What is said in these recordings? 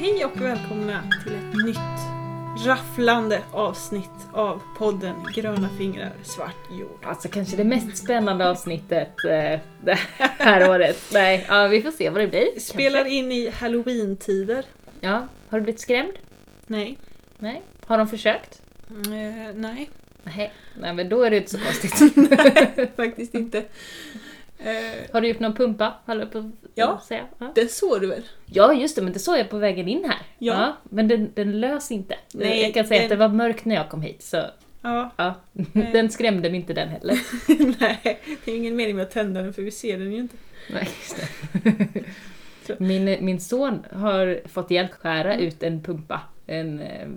Hej och välkomna till ett nytt rafflande avsnitt av podden Gröna fingrar, svart jord. Alltså kanske det mest spännande avsnittet eh, det här året. Nej, ja, vi får se vad det blir. Spelar in i halloween-tider. Ja, har du blivit skrämd? Nej. Nej. Har de försökt? Eh, nej, Nej. Nej, men då är det inte så konstigt. faktiskt inte. Eh, Har du gjort någon pumpa? På Ja. säga. Ja. det såg du väl? ja, just det, men det såg jag på vägen in här. Ja. men den, den lös inte. Nej, jag kan säga den- att det var mörkt när jag kom hit, så Ja. ja. den skrämde mig inte den heller. nej, det är ingen mening med att tända den för vi ser den ju inte. Nej, just det. Min, min son har fått hjälp skära ut en pumpa, en eh,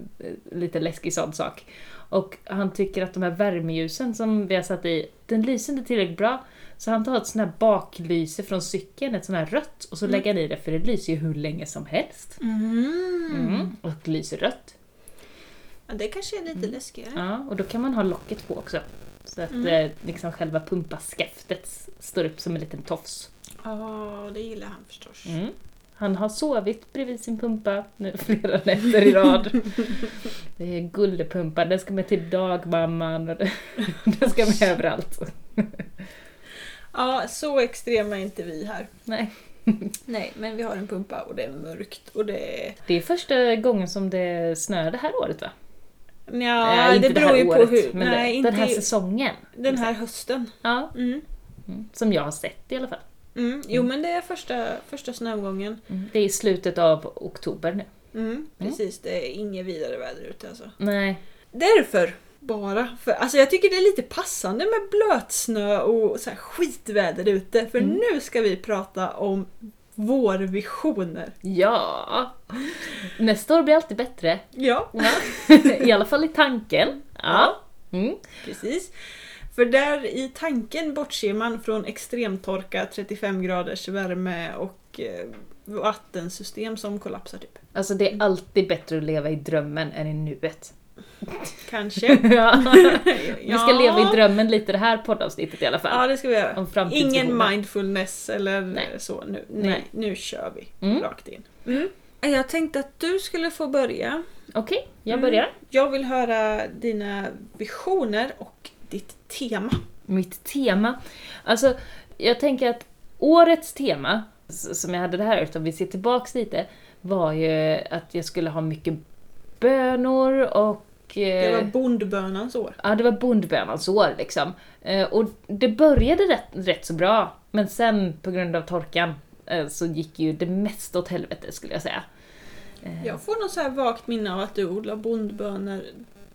lite läskig sån sak. Och han tycker att de här värmeljusen som vi har satt i, den lyser inte tillräckligt bra. Så han tar ett sånt här baklyse från cykeln, ett sånt här rött, och så lägger han i det för det lyser ju hur länge som helst. Mm. Och lyser rött. Ja, det kanske är lite läskigare. Ja, och då kan man ha locket på också. Så att Mm. eh, liksom själva pumpaskaftet står upp som en liten tofs. Ja, det gillar han förstås. Mm. Han har sovit bredvid sin pumpa nu flera nätter i rad. Det är gullepumpa, den ska med till dagmamman och den ska med överallt. Ja, så extrema är inte vi här. Nej. Nej, men vi har en pumpa och det är mörkt och det är... Det är första gången som det snöar det här året va? Ja, Nej, det beror ju på året, hur... men Nej, den här säsongen. den här hösten. Ja, Mm. mm. som jag har sett i alla fall. Mm. Jo, men det är första, första snögången. Mm. Det är i slutet av oktober nu. Mm. Precis, det är inget vidare väder ute alltså. Nej, Därför, bara. För, alltså jag tycker det är lite passande med blötsnö och så här skitväder ute. För Mm. nu ska vi prata om vårvisioner. ja. Nästa år blir alltid bättre. Ja, Ja. I alla fall i tanken. Ja. Mm. precis. För där i tanken bortser man från extremtorka, 35 graders värme och eh, vattensystem som kollapsar typ. Alltså det är alltid bättre att leva i drömmen än i nuet. Kanske. ja. Vi ska leva i drömmen lite det här poddavsnittet i alla fall. Ja, det ska vi göra. Ingen mindfulness eller Nej. så. Nu, nej, Nej. nu kör vi Mm. rakt in. Jag tänkte att du skulle få börja. Okej, jag Mm. börjar. Jag vill höra dina visioner och ditt tema. Mitt tema. Alltså, jag tänker att årets tema, som jag hade det här året, om vi ser tillbaks lite, var ju att jag skulle ha mycket bönor och... Det eh, var bondbönans år. Ja, det var bondbönans år liksom. Eh, och det började rätt, rätt så bra, men sen på grund av torkan eh, så gick ju det mesta åt helvete skulle jag säga. Eh, Jag får något så här vagt minne av att du odlade bondbönor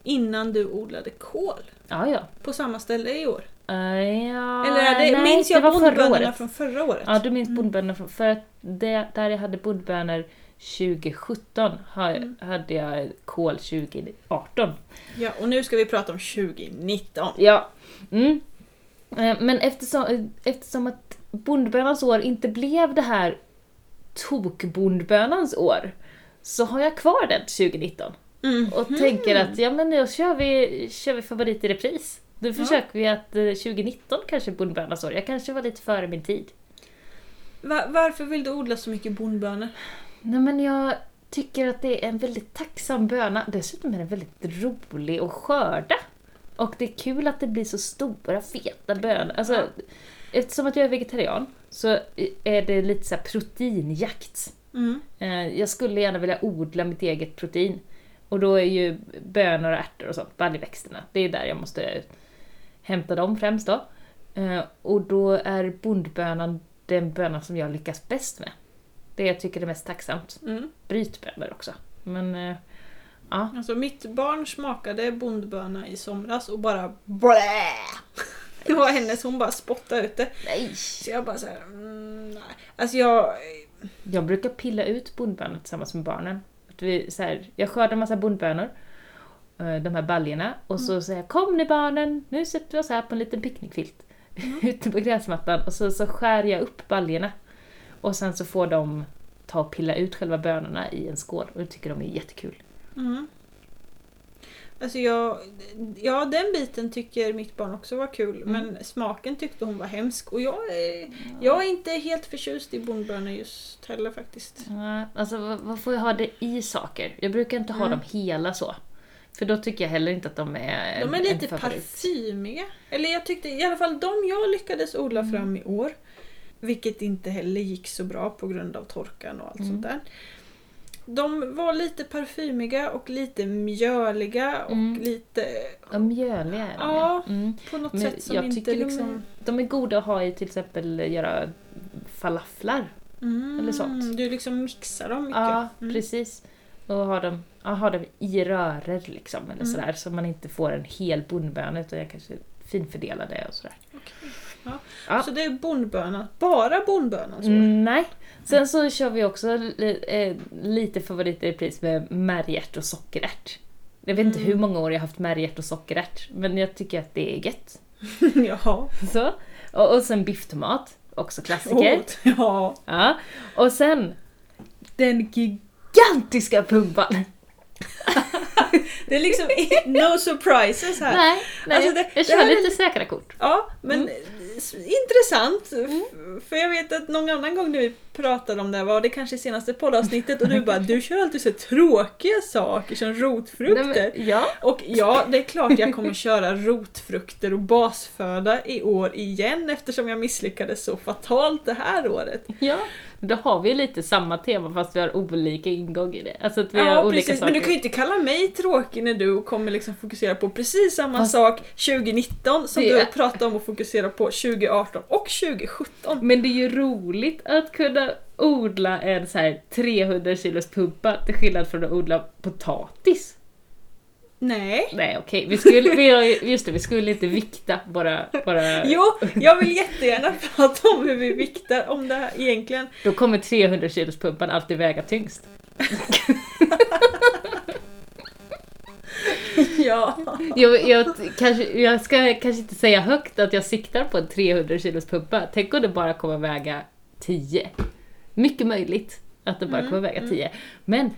innan du odlade kål. Ja, ja. På samma ställe i år. Eh, ja Eller är det, nej, minns jag det förra bondbönorna året. från förra året? Ja, du minns bondbönorna från... För att det, där jag hade bondbönor 2017 ha, Mm. hade jag kål 2018. Ja, och nu ska vi prata om 2019. Ja. Mm. Eh, Men eftersom, eftersom att bondbönans år inte blev det här tokbondbönans år så har jag kvar den 2019 Mm. och tänker att ja men då kör vi, kör vi favorit i repris. Då försöker vi att eh, 2019 kanske är bondbönans år. Jag kanske var lite före min tid. Va- varför vill du odla så mycket bondbönor? Nej men jag tycker att det är en väldigt tacksam böna. Dessutom är den väldigt rolig att skörda. Och det är kul att det blir så stora feta bönor. Alltså. Eftersom att jag är vegetarian så är det lite så proteinjakt. Mm. Eh, Jag skulle gärna vilja odla mitt eget protein. Och då är ju bönor och ärtor och sånt, baljväxterna, det är där jag måste hämta dem främst då. Eh, Och då är bondbönan den bönan som jag lyckas bäst med. Det jag tycker är mest tacksamt. Mm. Brytbönor också. Men eh, ja, Alltså mitt barn smakade bondböna i somras och bara blä. Det var hennes, hon bara spottade ut det. nej. Så jag bara såhär, mm, nej. Alltså jag... Jag brukar pilla ut bondbönor tillsammans med barnen. Att vi, så här, jag skördar en massa bondbönor, eh, de här baljorna, och så säger jag kom ni barnen, nu sätter vi oss här på en liten picknickfilt ute på gräsmattan och så, så skär jag upp baljorna. Och sen så får de ta och pilla ut själva bönorna i en skål och det tycker de är jättekul. Mm. Alltså jag, ja den biten tycker mitt barn också var kul Mm. men smaken tyckte hon var hemsk och jag är, jag är inte helt förtjust i bondbönor just heller faktiskt. Ja, alltså vad, vad får jag ha det i saker? Jag brukar inte ha Mm. dem hela så. För då tycker jag heller inte att de är en, De är lite en parfymiga. Eller jag tyckte i alla fall de jag lyckades odla Mm. fram i år. Vilket inte heller gick så bra på grund av torkan och allt Mm. sånt där. De var lite parfymiga och lite mjöliga och Mm. lite Ja, mjöliga är de Ja. Mm. på något Men sätt som jag inte tycker liksom... de, de är goda att ha i till exempel göra falaflar. Mm, eller sånt. Du liksom mixar dem mycket. Ja, Mm. precis. Och ha dem, ja, ha dem i röror liksom, eller Mm. sådär. Så man inte får en hel bondböna utan jag kanske finfördelar det och sådär. Okej. Ja. Ja. Så det är bondbönan, bara bondbönan? Så. Mm, nej. Sen så kör vi också li, eh, lite favoriter i pris med märgärt och sockerärt. Jag vet inte Mm. hur många år jag har haft märgärt och sockerärt, men jag tycker att det är gött. Jaha. Så. Och, och sen bifftomat, också klassiker. Åt, ja. Ja. Och sen den gigantiska pumpan. Det är liksom no surprises här. Nej, nej Alltså det- jag kör är lite- säkra kort. Ja, men Mm. Intressant. F- För jag vet att någon annan gång när vi pratade om det här var det kanske senaste poddavsnittet och du bara du kör alltid så tråkiga saker som rotfrukter. Nej, ja, Och ja, det är klart jag kommer köra rotfrukter och basföda i år igen eftersom jag misslyckades så fatalt det här året. ja. Då har vi lite samma tema fast vi har olika ingång i det. Alltså att vi har Ja, olika precis. saker. Men du kan ju inte kalla mig tråkig när du kommer liksom fokusera på precis samma Fast- sak 2019 som Det du pratar om att fokusera på 2018 och 2017. Men det är ju roligt att kunna odla en så här 300 kilos pumpa till skillnad från att odla potatis. Nej. Nej okej, vi skulle, vi, just det, vi skulle inte vikta bara, bara... Jo, jag vill jättegärna prata om hur vi viktar om det här egentligen. Då kommer 300 kilos pumpan alltid väga tyngst. Ja. Jag, jag, kanske, jag ska kanske inte säga högt att jag siktar på en 300 kilos pumpa. Tänk om det bara kommer väga 10. Mycket möjligt att det bara Mm, kommer väga mm. 10. Men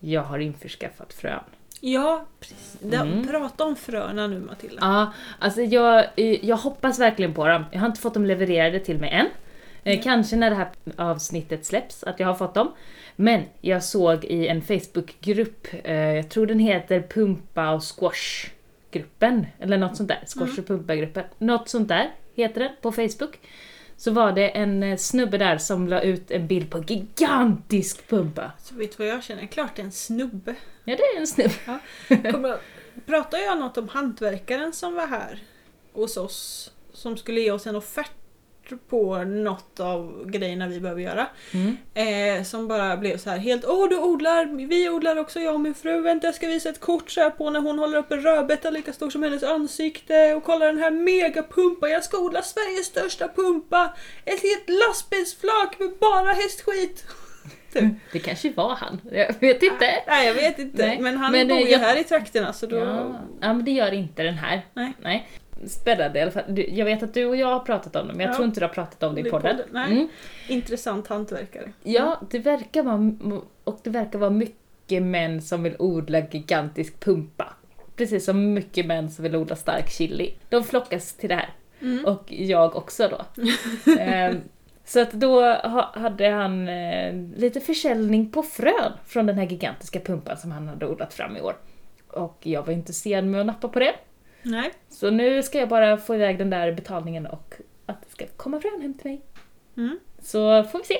jag har införskaffat frön. Ja, precis. Mm. Prata om fröna nu Matilda. Ja, alltså jag, jag hoppas verkligen på dem. Jag har inte fått dem levererade till mig än. Mm. Kanske när det här avsnittet släpps, att jag har fått dem. Men jag såg i en Facebookgrupp, eh, jag tror den heter Pumpa och Squash-gruppen, eller något sånt där. Squash Mm. och Pumpa-gruppen. Något sånt där heter den på Facebook. Så var det en eh, snubbe där som la ut en bild på en gigantisk pumpa. Så vet du vad jag känner? Klart det är en snubbe. Ja, det är en snubbe. Kommer, pratar jag något om hantverkaren som var här hos oss? Som skulle ge oss en offert på något av grejerna vi behöver göra. Mm. Eh, som bara blev så här helt Åh du odlar, vi odlar också jag och min fru. Vänta jag ska visa ett kort så här på när hon håller upp en rödbeta lika stor som hennes ansikte. Och kolla den här megapumpa, jag ska odla Sveriges största pumpa. Ett helt lastbilsflak med bara hästskit. Det kanske var han, jag vet inte. Nej jag vet inte, Nej, men han men, bor eh, ju jag- här i trakterna så då... Ja. ja, men det gör inte den här. Nej. Nej. Spännande i alla fall. Jag vet att du och jag har pratat om det, men jag Ja. tror inte du har pratat om det i podden. nej. Mm. Intressant hantverkare. Ja, det verkar vara, och det verkar vara mycket män som vill odla gigantisk pumpa. Precis som mycket män som vill odla stark chili. De flockas till det här. Mm. Och jag också då. Ehm, så att då ha, hade han eh, lite försäljning på frön från den här gigantiska pumpan som han hade odlat fram i år. Och jag var inte sen med att nappa på det. Nej. Så nu ska jag bara få iväg den där betalningen och att det ska komma frön hem till mig. Mm. Så får vi se.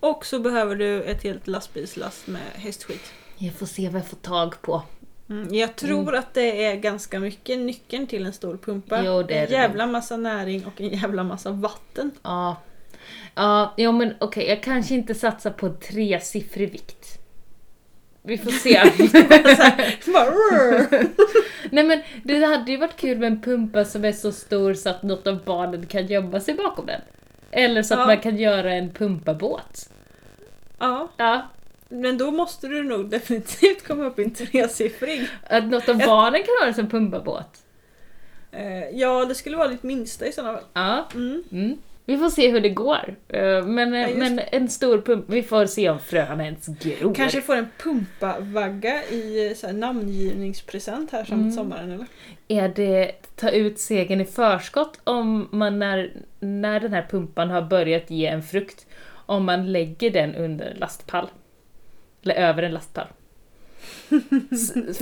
Och så behöver du ett helt lastbilslast med hästskit. Jag får se vad jag får tag på. Mm. Jag tror att det är ganska mycket nyckeln till en stor pumpa. Jo, det är en det jävla massa näring och en jävla massa vatten. Ja, ja jo, men okej, jag kanske inte satsar på en tresiffrig vikt. Vi får se. Nej men det hade ju varit kul med en pumpa som är så stor så att något av barnen kan gömma sig bakom den. Eller så att Ja. man kan göra en pumpabåt. ja, Ja, men då måste du nog definitivt komma upp i en tresiffrig. att något av barnen kan ha det som pumpabåt. Eh, ja, det skulle vara ditt minsta i sådana fall. Ja, Mm. mm. Vi får se hur det går. Eh, Men, Ja, men en stor pump, vi får se om fröna ens gror. Kanske får en pumpavagga i så här, namngivningspresent här som Mm. sommaren eller? Är det ta ut segern i förskott om man när, när den här pumpan har börjat ge en frukt, om man lägger den under en lastpall? Eller över en lastpall.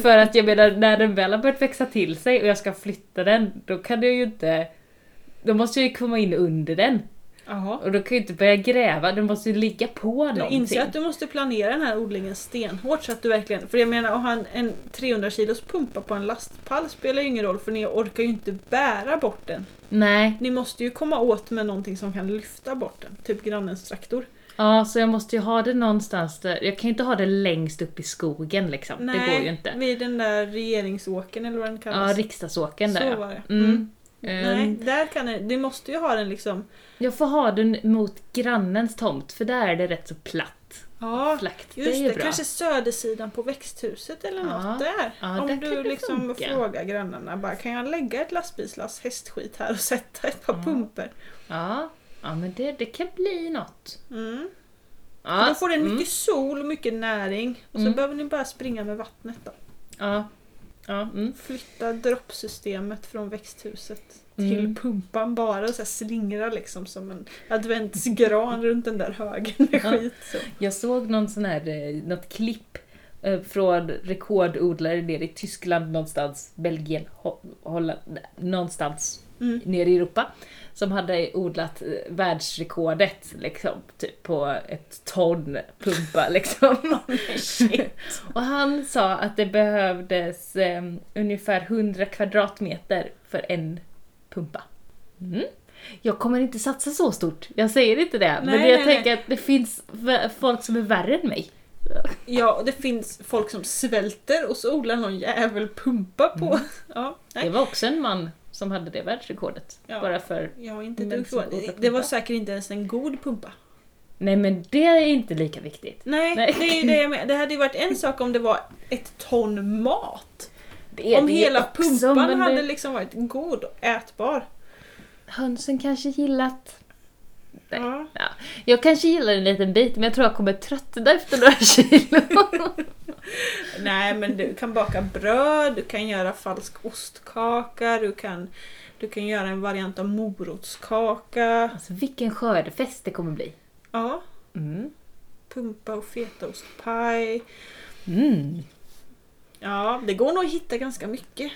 För att jag menar, när den väl har börjat växa till sig och jag ska flytta den, då kan jag ju inte... Då måste jag ju komma in under den. Jaha. Och då kan jag inte börja gräva, den måste ju ligga på någonting. inser att du måste planera den här odlingen stenhårt så att du verkligen... För jag menar att ha en, en 300 kilos pumpa på en lastpall spelar ju ingen roll för ni orkar ju inte bära bort den. Nej, Ni måste ju komma åt med någonting som kan lyfta bort den. Typ grannens traktor. ja så jag måste ju ha det någonstans där. Jag kan ju inte ha det längst upp i skogen liksom. det går ju inte. vid den där regeringsåken eller vad den Ja, kallas. riksdagsåken där Så ja. var det. Mm. Mm. Ehm, Nej, där kan det, du måste ju ha den liksom... Jag får ha den mot grannens tomt för där är det rätt så platt. Ja, Flakt, det just det. bra. Kanske södersidan på växthuset eller Ja. något där. Ja, Om där du liksom funka. frågar grannarna bara, kan jag lägga ett lastbilslass hästskit här och sätta ett par Ja. pumper? Ja, ja men det, det kan bli något. Mm. Ja, Då får den mm, mycket sol och mycket näring. Och så Mm. behöver ni bara springa med vattnet då. Ja. Ja, mm. Flytta droppsystemet från växthuset till Mm. pumpan bara och så slingra liksom som en adventsgran runt den där högen med Ja. skit. Så. Jag såg någon sån här, eh, något klipp eh, från rekordodlare nere i Tyskland någonstans, Belgien, Ho- Holland, någonstans Mm. nere i Europa. Som hade odlat eh, världsrekordet liksom, typ på ett ton pumpa liksom. Och han sa att det behövdes eh, ungefär 100 kvadratmeter för en pumpa. Mm. Jag kommer inte satsa så stort, jag säger inte det. men Nej, jag nej, tänker att det finns folk som är värre än mig. Ja, och det finns folk som svälter och så odlar någon jävel pumpa på. Mm. Ja, Det nej. var också en man som hade det världsrekordet. Ja. Bara för... Har inte odlar Det var säkert inte ens en god pumpa. Nej men det är inte lika viktigt. Nej, Nej. det är ju det jag menar. Det hade ju varit en sak om det var ett ton mat. Det om det hela också, pumpan men hade det- liksom varit god och ätbar. Hönsen kanske gillat... Nej. Ja. Ja. Jag kanske gillar en liten bit men jag tror jag kommer tröttna efter några kilo. Nej men du kan baka bröd, du kan göra falsk ostkaka, du kan, du kan göra en variant av morotskaka. alltså vilken skördefest det kommer bli. Ja, Mm. pumpa och fetaostpaj. Mm. Ja, det går nog att hitta ganska mycket.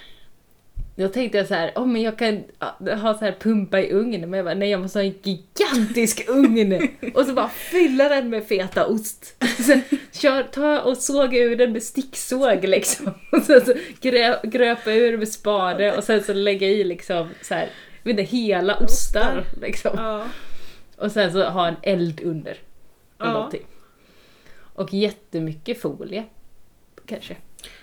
Då tänkte jag så här, oh, men jag kan ha så här pumpa i ugnen, men jag bara, nej jag måste ha en gigantisk ugn! och så bara fylla den med fetaost. Sen kör, ta och såga ur den med sticksåg liksom. Och sen så grö, gröpa ur med spade och sen så lägga i liksom så här, vet inte, hela ostar liksom. Ja. Och sen så ha en eld under. Ja. någonting. Och jättemycket folie. Kanske.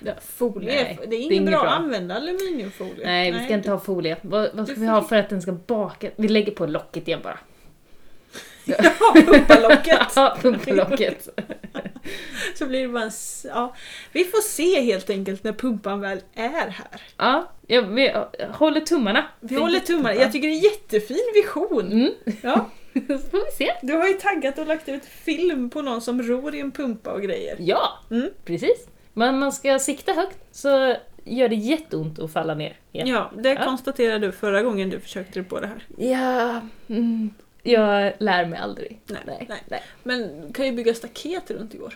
Ja. Folie, Nej, det är inget inget bra bra. att använda aluminiumfolie. Nej, vi ska inte ha folie. Vad, vad ska Du vi ha för att den ska baka? Vi lägger på locket igen bara. Ja, pumpalocket. Ja, pumplocket. Så blir det bara en, ja. Vi får se helt enkelt när pumpan väl är här. Ja, jag, vi håller tummarna. Vi håller tummarna. Jag tycker det är en jättefin vision. Mm. Ja. Så får vi se. Du har ju taggat och lagt ut film på någon som ror i en pumpa och grejer. Ja, Mm. precis. Men man ska sikta högt så gör det jätteont att falla ner igen. Ja, det Ja. konstaterade du förra gången du försökte dig på det här. Ja, mm, jag lär mig aldrig. Nej, nej. nej. Men du kan ju bygga staket runt i år.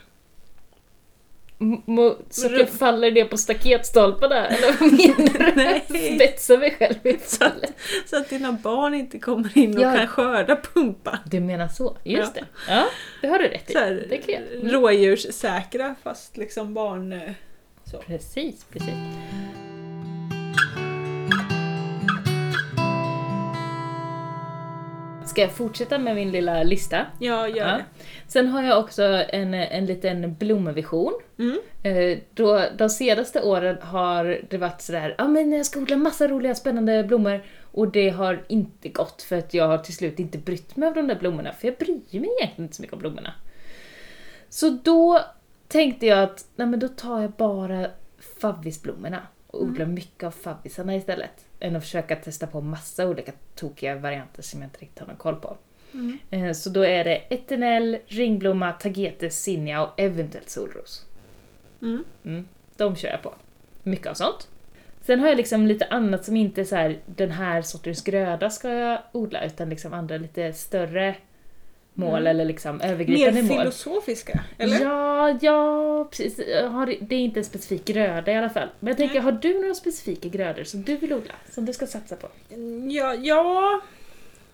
Så att Rum- jag faller ner på staketstolparna? Eller vad menar du? Nej. Spetsa mig själv i fallet. Så att dina barn inte kommer in och Ja. kan skörda pumpan. Du menar så? Just Ja. det. Ja, det har du rätt i. Så här, Det kan jag. Mm. rådjurssäkra fast liksom barn... eh, Så. Precis, precis. Ska jag fortsätta med min lilla lista? Ja, gör Ja. det. Sen har jag också en, en liten blomvision. Mm. Eh, Då, de senaste åren har det varit sådär, ja men jag ska odla massa roliga spännande blommor. Och det har inte gått för att jag har till slut inte brytt mig om de där blommorna. För jag bryr mig egentligen inte så mycket om blommorna. Så då tänkte jag att, nej men då tar jag bara favvisblommorna. och odla mycket av fabbisarna istället. Än att försöka testa på massa olika tokiga varianter som jag inte riktigt har någon koll på. Mm. Eh, Så då är det eternell, ringblomma, tagete, zinnia och eventuellt solros. Mm. Mm, de kör jag på. Mycket av sånt. Sen har jag liksom lite annat som inte är så här den här sortens gröda ska jag odla, utan liksom andra lite större mål Mm. eller liksom övergripande Mer mål. filosofiska, eller? Ja, ja, precis. Det är inte en specifik gröda i alla fall. Men jag tänker, Nej. har du några specifika grödor som du vill odla? Som du ska satsa på? Ja, ja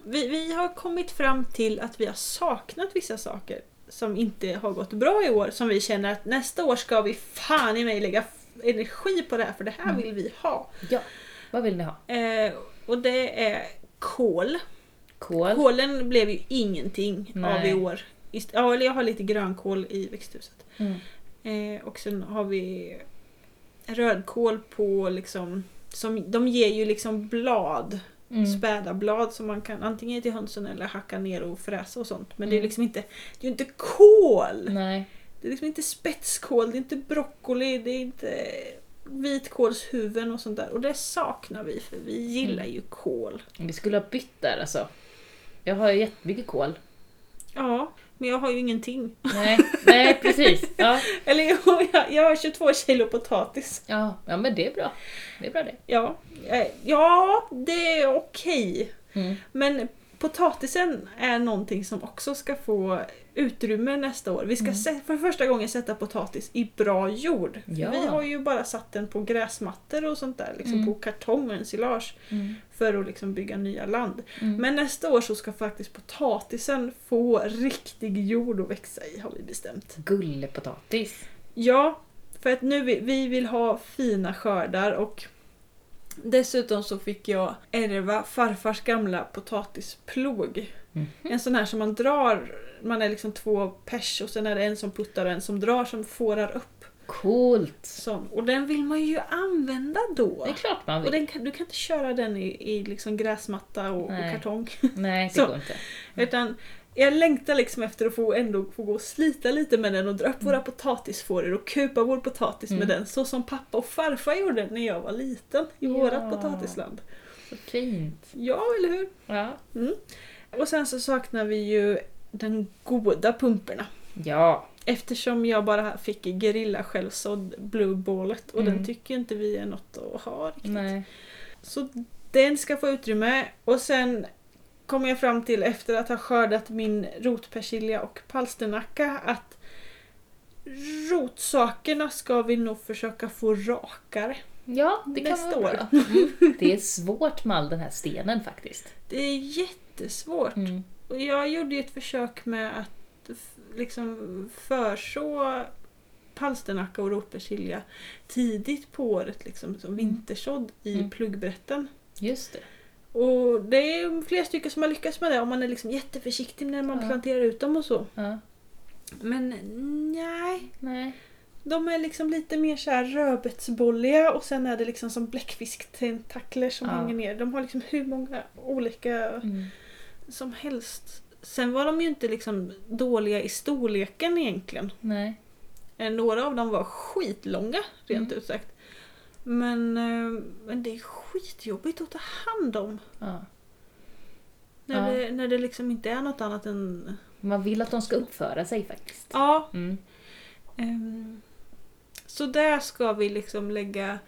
vi, vi har kommit fram till att vi har saknat vissa saker som inte har gått bra i år. Som vi känner att nästa år ska vi fan i mig lägga energi på det här för det här Mm. vill vi ha. Ja. Vad vill ni ha? Eh, och det är kål. Kål? Kålen blev ju ingenting av Nej. i år. Ja, eller jag har lite grönkål i växthuset. Mm. Eh, och sen har vi rödkål på liksom som, de ger ju liksom blad, Mm. späda blad som man kan antingen ge till hönsen eller hacka ner och fräsa och sånt. Men det är Mm. liksom inte, det är inte kål! Nej. Det är liksom inte spetskål, det är inte broccoli, det är inte vitkålshuvuden och sånt där. Och det saknar vi för vi gillar Mm. ju kål. Vi skulle ha bytt där alltså. Jag har ju jättemycket kål. Ja, men jag har ju ingenting. Nej, nej precis. Ja. Eller jo, jag, jag har 22 kilo potatis. Ja, ja, men det är bra. Det är bra det. Ja, eh, ja det är okej. Mm. Men potatisen är någonting som också ska få utrymme nästa år. Vi ska Mm. för första gången sätta potatis i bra jord. Ja. Vi har ju bara satt den på gräsmattor och sånt där, liksom Mm. på kartong och ensilage Mm. för att liksom bygga nya land. Mm. Men nästa år så ska faktiskt potatisen få riktig jord att växa i har vi bestämt. Gullepotatis. Ja, för att nu vi, vi vill ha fina skördar och dessutom så fick jag ärva farfars gamla Mhm. En sån här som man drar, man är liksom två pers och sen är det en som puttar och en som drar som fårar upp. Coolt! Sån. Och den vill man ju använda då. Det är klart man Och vill. den kan, du kan inte köra den i, i liksom gräsmatta och, och kartong. Nej, det går inte. Utan jag längtar liksom efter att få ändå få gå och slita lite med den och dra upp våra potatisfåror och kupa vår potatis Mm. med den så som pappa och farfar gjorde när jag var liten i Ja. vårat potatisland. Så fint. Ja, eller hur? Ja. Och sen så saknar vi ju den goda pumperna. Ja. Eftersom jag bara fick gerilla självsådd blueballet och Mm. den tycker inte vi är något att ha riktigt. Nej. Så den ska få utrymme och sen kommer jag fram till efter att ha skördat min rotpersilja och palsternacka att rotsakerna ska vi nog försöka få rakare. Ja, det kan Nästa vara år. bra. Mm. Det är svårt med all den här stenen faktiskt. Det är jättesvårt. Mm. Och jag gjorde ju ett försök med att liksom förså palsternacka och rotpersilja tidigt på året liksom, som vintersådd i Mm. pluggbrätten. Just det. Och det är flera stycken som har lyckats med det om man är liksom jätteförsiktig när man Ja. planterar ut dem och så. Ja. Men nej, Nej. de är liksom lite mer så här rödbetsbolliga och sen är det liksom som bläckfisktentakler som Ja. hänger ner. De har liksom hur många olika Mm. Som helst. Sen var de ju inte liksom dåliga i storleken egentligen. Nej. Eh, Några av dem var skitlånga rent Mm. ut sagt. Men, eh, men det är skitjobbigt att ta hand om. Ja. När, Ja. det, när det liksom inte är något annat än... Man vill att de ska uppföra sig faktiskt. Ja, Mm. Ehm, Så där ska vi liksom lägga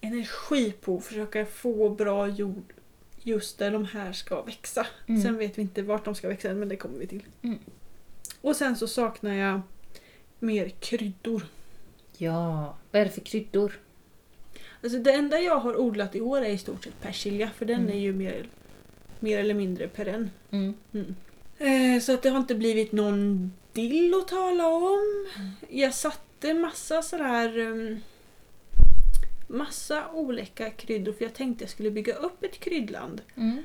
energi på försöka få bra jord just där de här ska växa. Mm. Sen vet vi inte vart de ska växa än, men det kommer vi till. Mm. Och sen så saknar jag mer kryddor. Ja. Vad är det för kryddor? Alltså det enda jag har odlat i år är i stort sett persilja för den Mm. är ju mer, mer eller mindre perenn. Mm. Mm. Eh, så att det har inte blivit någon dill att tala om. Jag satte massa sådär... Um, massa olika kryddor för jag tänkte jag skulle bygga upp ett kryddland. Mm.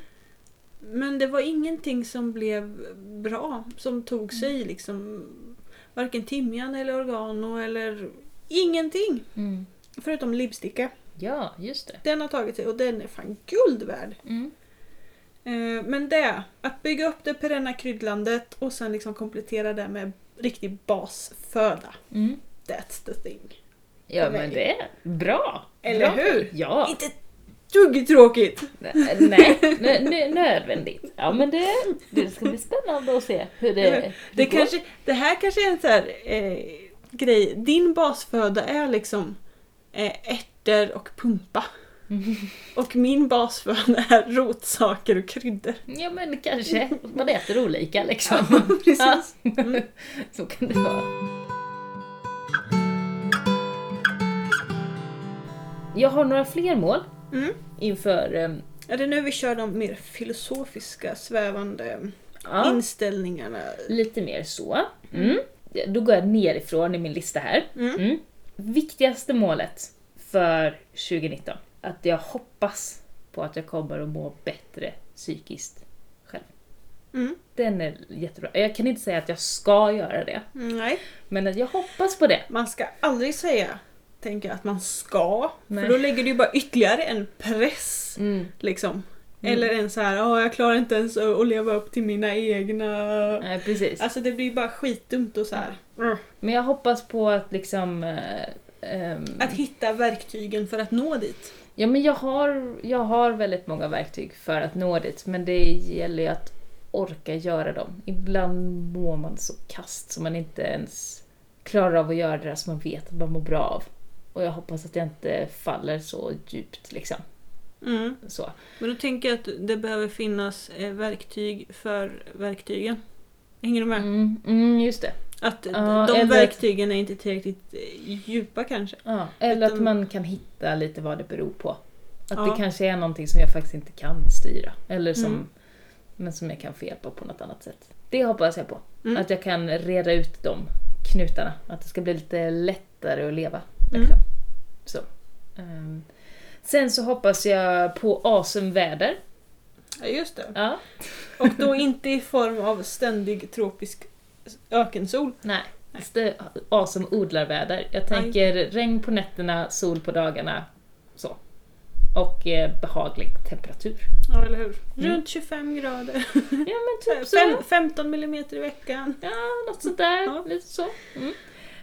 Men det var ingenting som blev bra, som tog sig liksom. Varken timjan eller oregano eller ingenting. Mm. Förutom lipsticka. Ja, just det. Den har tagit sig och den är fan guld värd. Mm. Eh, Men det, att bygga upp det perenna kryddlandet och sen liksom komplettera det med riktig basföda. Mm. That's the thing. Ja men det är bra. Eller bra. hur? Ja. Inte dugg tråkigt. Nej, nö, nö, nödvändigt. Ja men det, det ska bli spännande att se hur det, hur Det, går. kanske, det här kanske är en sån här eh, grej. Din basföda är liksom eh, ärtor och pumpa. Och min basföda är rotsaker och kryddor. Ja men kanske. Man äter olika liksom. Precis. Ja. Så kan det vara. Jag har några fler mål Mm. inför ehm, Är det nu vi kör de mer filosofiska, svävande ja, inställningarna? lite mer så. Mm. Då går jag nerifrån i min lista här. Mm. Mm. Viktigaste målet för 2019. Att jag hoppas på att jag kommer att må bättre psykiskt själv. Mm. Den är jättebra. Jag kan inte säga att jag ska göra det. Nej, Men att jag hoppas på det. man ska aldrig säga tänker att man ska. Nej. För då lägger du ju bara ytterligare en press. Mm. Liksom. Eller en så här, "Ja, jag klarar inte ens att leva upp till mina egna... Nej, precis. Alltså det blir bara skitdumt och så här. Mm. Men jag hoppas på att liksom... eh, ehm, Att hitta verktygen för att nå dit. Ja men jag har, jag har väldigt många verktyg för att nå dit men det gäller ju att orka göra dem. Ibland mår man så kast så man inte ens klarar av att göra det som man vet att man mår bra av. Och jag hoppas att jag inte faller så djupt liksom. Mm. Så. Men då tänker jag att det behöver finnas eh, verktyg för verktygen. Hänger du med? Mm, mm, just det. Att Ja, de verktygen är inte tillräckligt eh, djupa kanske. Ja, eller att Utan- man kan hitta lite vad det beror på. Att Ja. det kanske är någonting som jag faktiskt inte kan styra. Eller som, Mm. men som jag kan få hjälp av på något annat sätt. Det hoppas jag på. Mm. Att jag kan reda ut de knutarna. Att det ska bli lite lättare att leva. Mm. Liksom. Så. Ehm, sen så hoppas jag på awesome väder. Ja, just det. Ja. Och då inte i form av ständig tropisk ökensol. Nej. Det awesome odlarväder. Jag tänker regn på nätterna, sol på dagarna. Så. Och eh, behaglig temperatur. Ja, eller hur? Mm. Runt 25 grader. Ja men typ så. Fem, 15 millimeter i veckan. Ja, något sånt där. Ja. Lite så. Mm.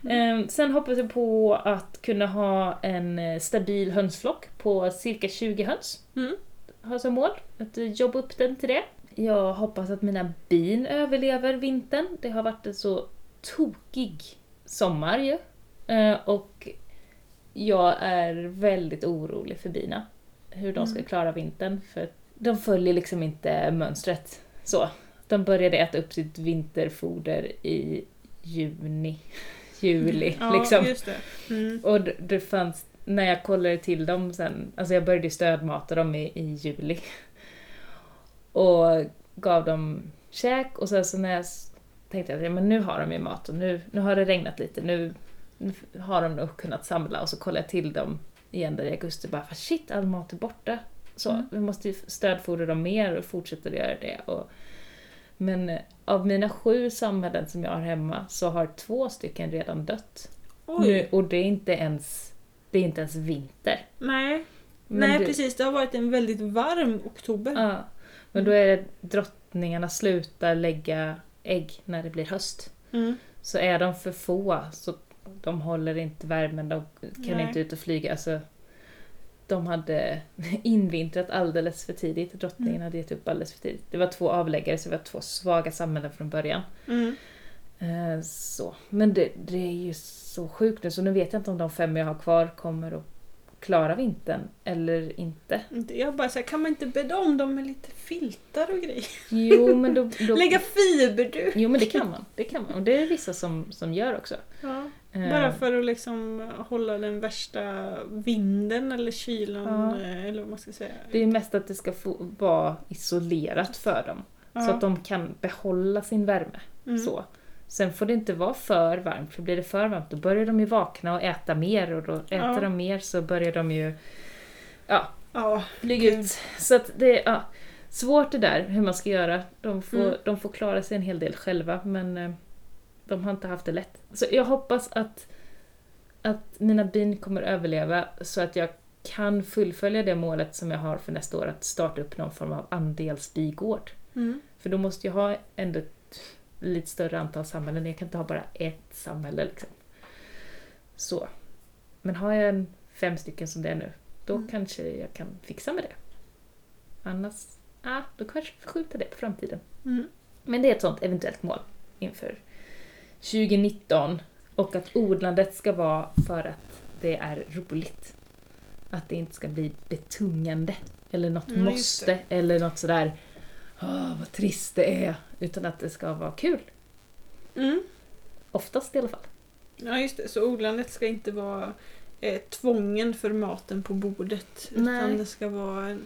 Ehm, sen hoppas jag på att kunna ha en eh, stabil hönsflock på cirka 20 höns. Mm. Har som mål att jobba upp den till det. Jag hoppas att mina bin överlever vintern. Det har varit en så tokig sommar ju. Eh, och jag är väldigt orolig för bina. Hur de ska Mm. klara vintern. För de följer liksom inte mönstret. Så. De började äta upp sitt vinterfoder i juni, juli. Ja, liksom. just det. Mm. Och det, det fanns, när jag kollade till dem sen, alltså jag började stödmata dem i, i juli. Och gav dem käk och sen så när jag tänkte jag men nu har de ju mat och nu, nu har det regnat lite, nu, nu har de nog kunnat samla och så kollade jag till dem igen där i augusti bara för shit all mat är borta. Så Mm. vi måste stödfodra dem mer och fortsätta göra det. Och, men eh, av mina sju samhällen som jag har hemma så har två stycken redan dött. Oj. Nu, och det är inte ens, det är inte ens vinter. Nej, Men Nej det, precis. Det har varit en väldigt varm oktober. Ja, men då är det drottningarna slutar lägga ägg när det blir höst. Mm. Så är de för få så de håller inte värmen, de kan Nej. inte ut och flyga. Alltså, de hade invintrat alldeles för tidigt, drottningen Mm. hade gett upp alldeles för tidigt. Det var två avläggare så det var två svaga samhällen från början. Mm. Eh, Så. Men det, det är ju så sjukt nu så nu vet jag inte om de fem jag har kvar kommer att klara vintern eller inte. Jag bara säger, kan man inte bädda om dem med lite filtar och grejer? Jo men då... då Lägga fiberduk! Jo men det kan man. Det kan man. Och det är vissa som, som gör också. Ja. Eh, Bara för att liksom hålla den värsta vinden eller kylan Ja. eh, eller vad man ska säga. Det är mest att det ska få vara isolerat för dem. Ja. Så att de kan behålla sin värme. Mm. Så. Sen får det inte vara för varmt, för blir det för varmt då börjar de ju vakna och äta mer och då äter Ja. de mer så börjar de ju ja, Ja, flyga ut. Så att det är ja, svårt det där hur man ska göra. De får, Mm. de får klara sig en hel del själva men eh, de har inte haft det lätt. Så jag hoppas att, att mina bin kommer överleva så att jag kan fullfölja det målet som jag har för nästa år, att starta upp någon form av andelsbigård. Mm. För då måste jag ha ändå ett lite större antal samhällen, jag kan inte ha bara ett samhälle liksom. Så. Men har jag en fem stycken som det är nu, då Mm. kanske jag kan fixa med det. Annars, ja, då kanske jag får skjuta det på framtiden. Mm. Men det är ett sånt eventuellt mål inför 2019. Och att odlandet ska vara för att det är roligt. Att det inte ska bli betungande. Eller något just måste. Eller något sådär, åh vad trist det är. Utan att det ska vara kul. Mm. Oftast i alla fall. Ja just det, så odlandet ska inte vara eh, tvången för maten på bordet. Nej. Utan det ska vara.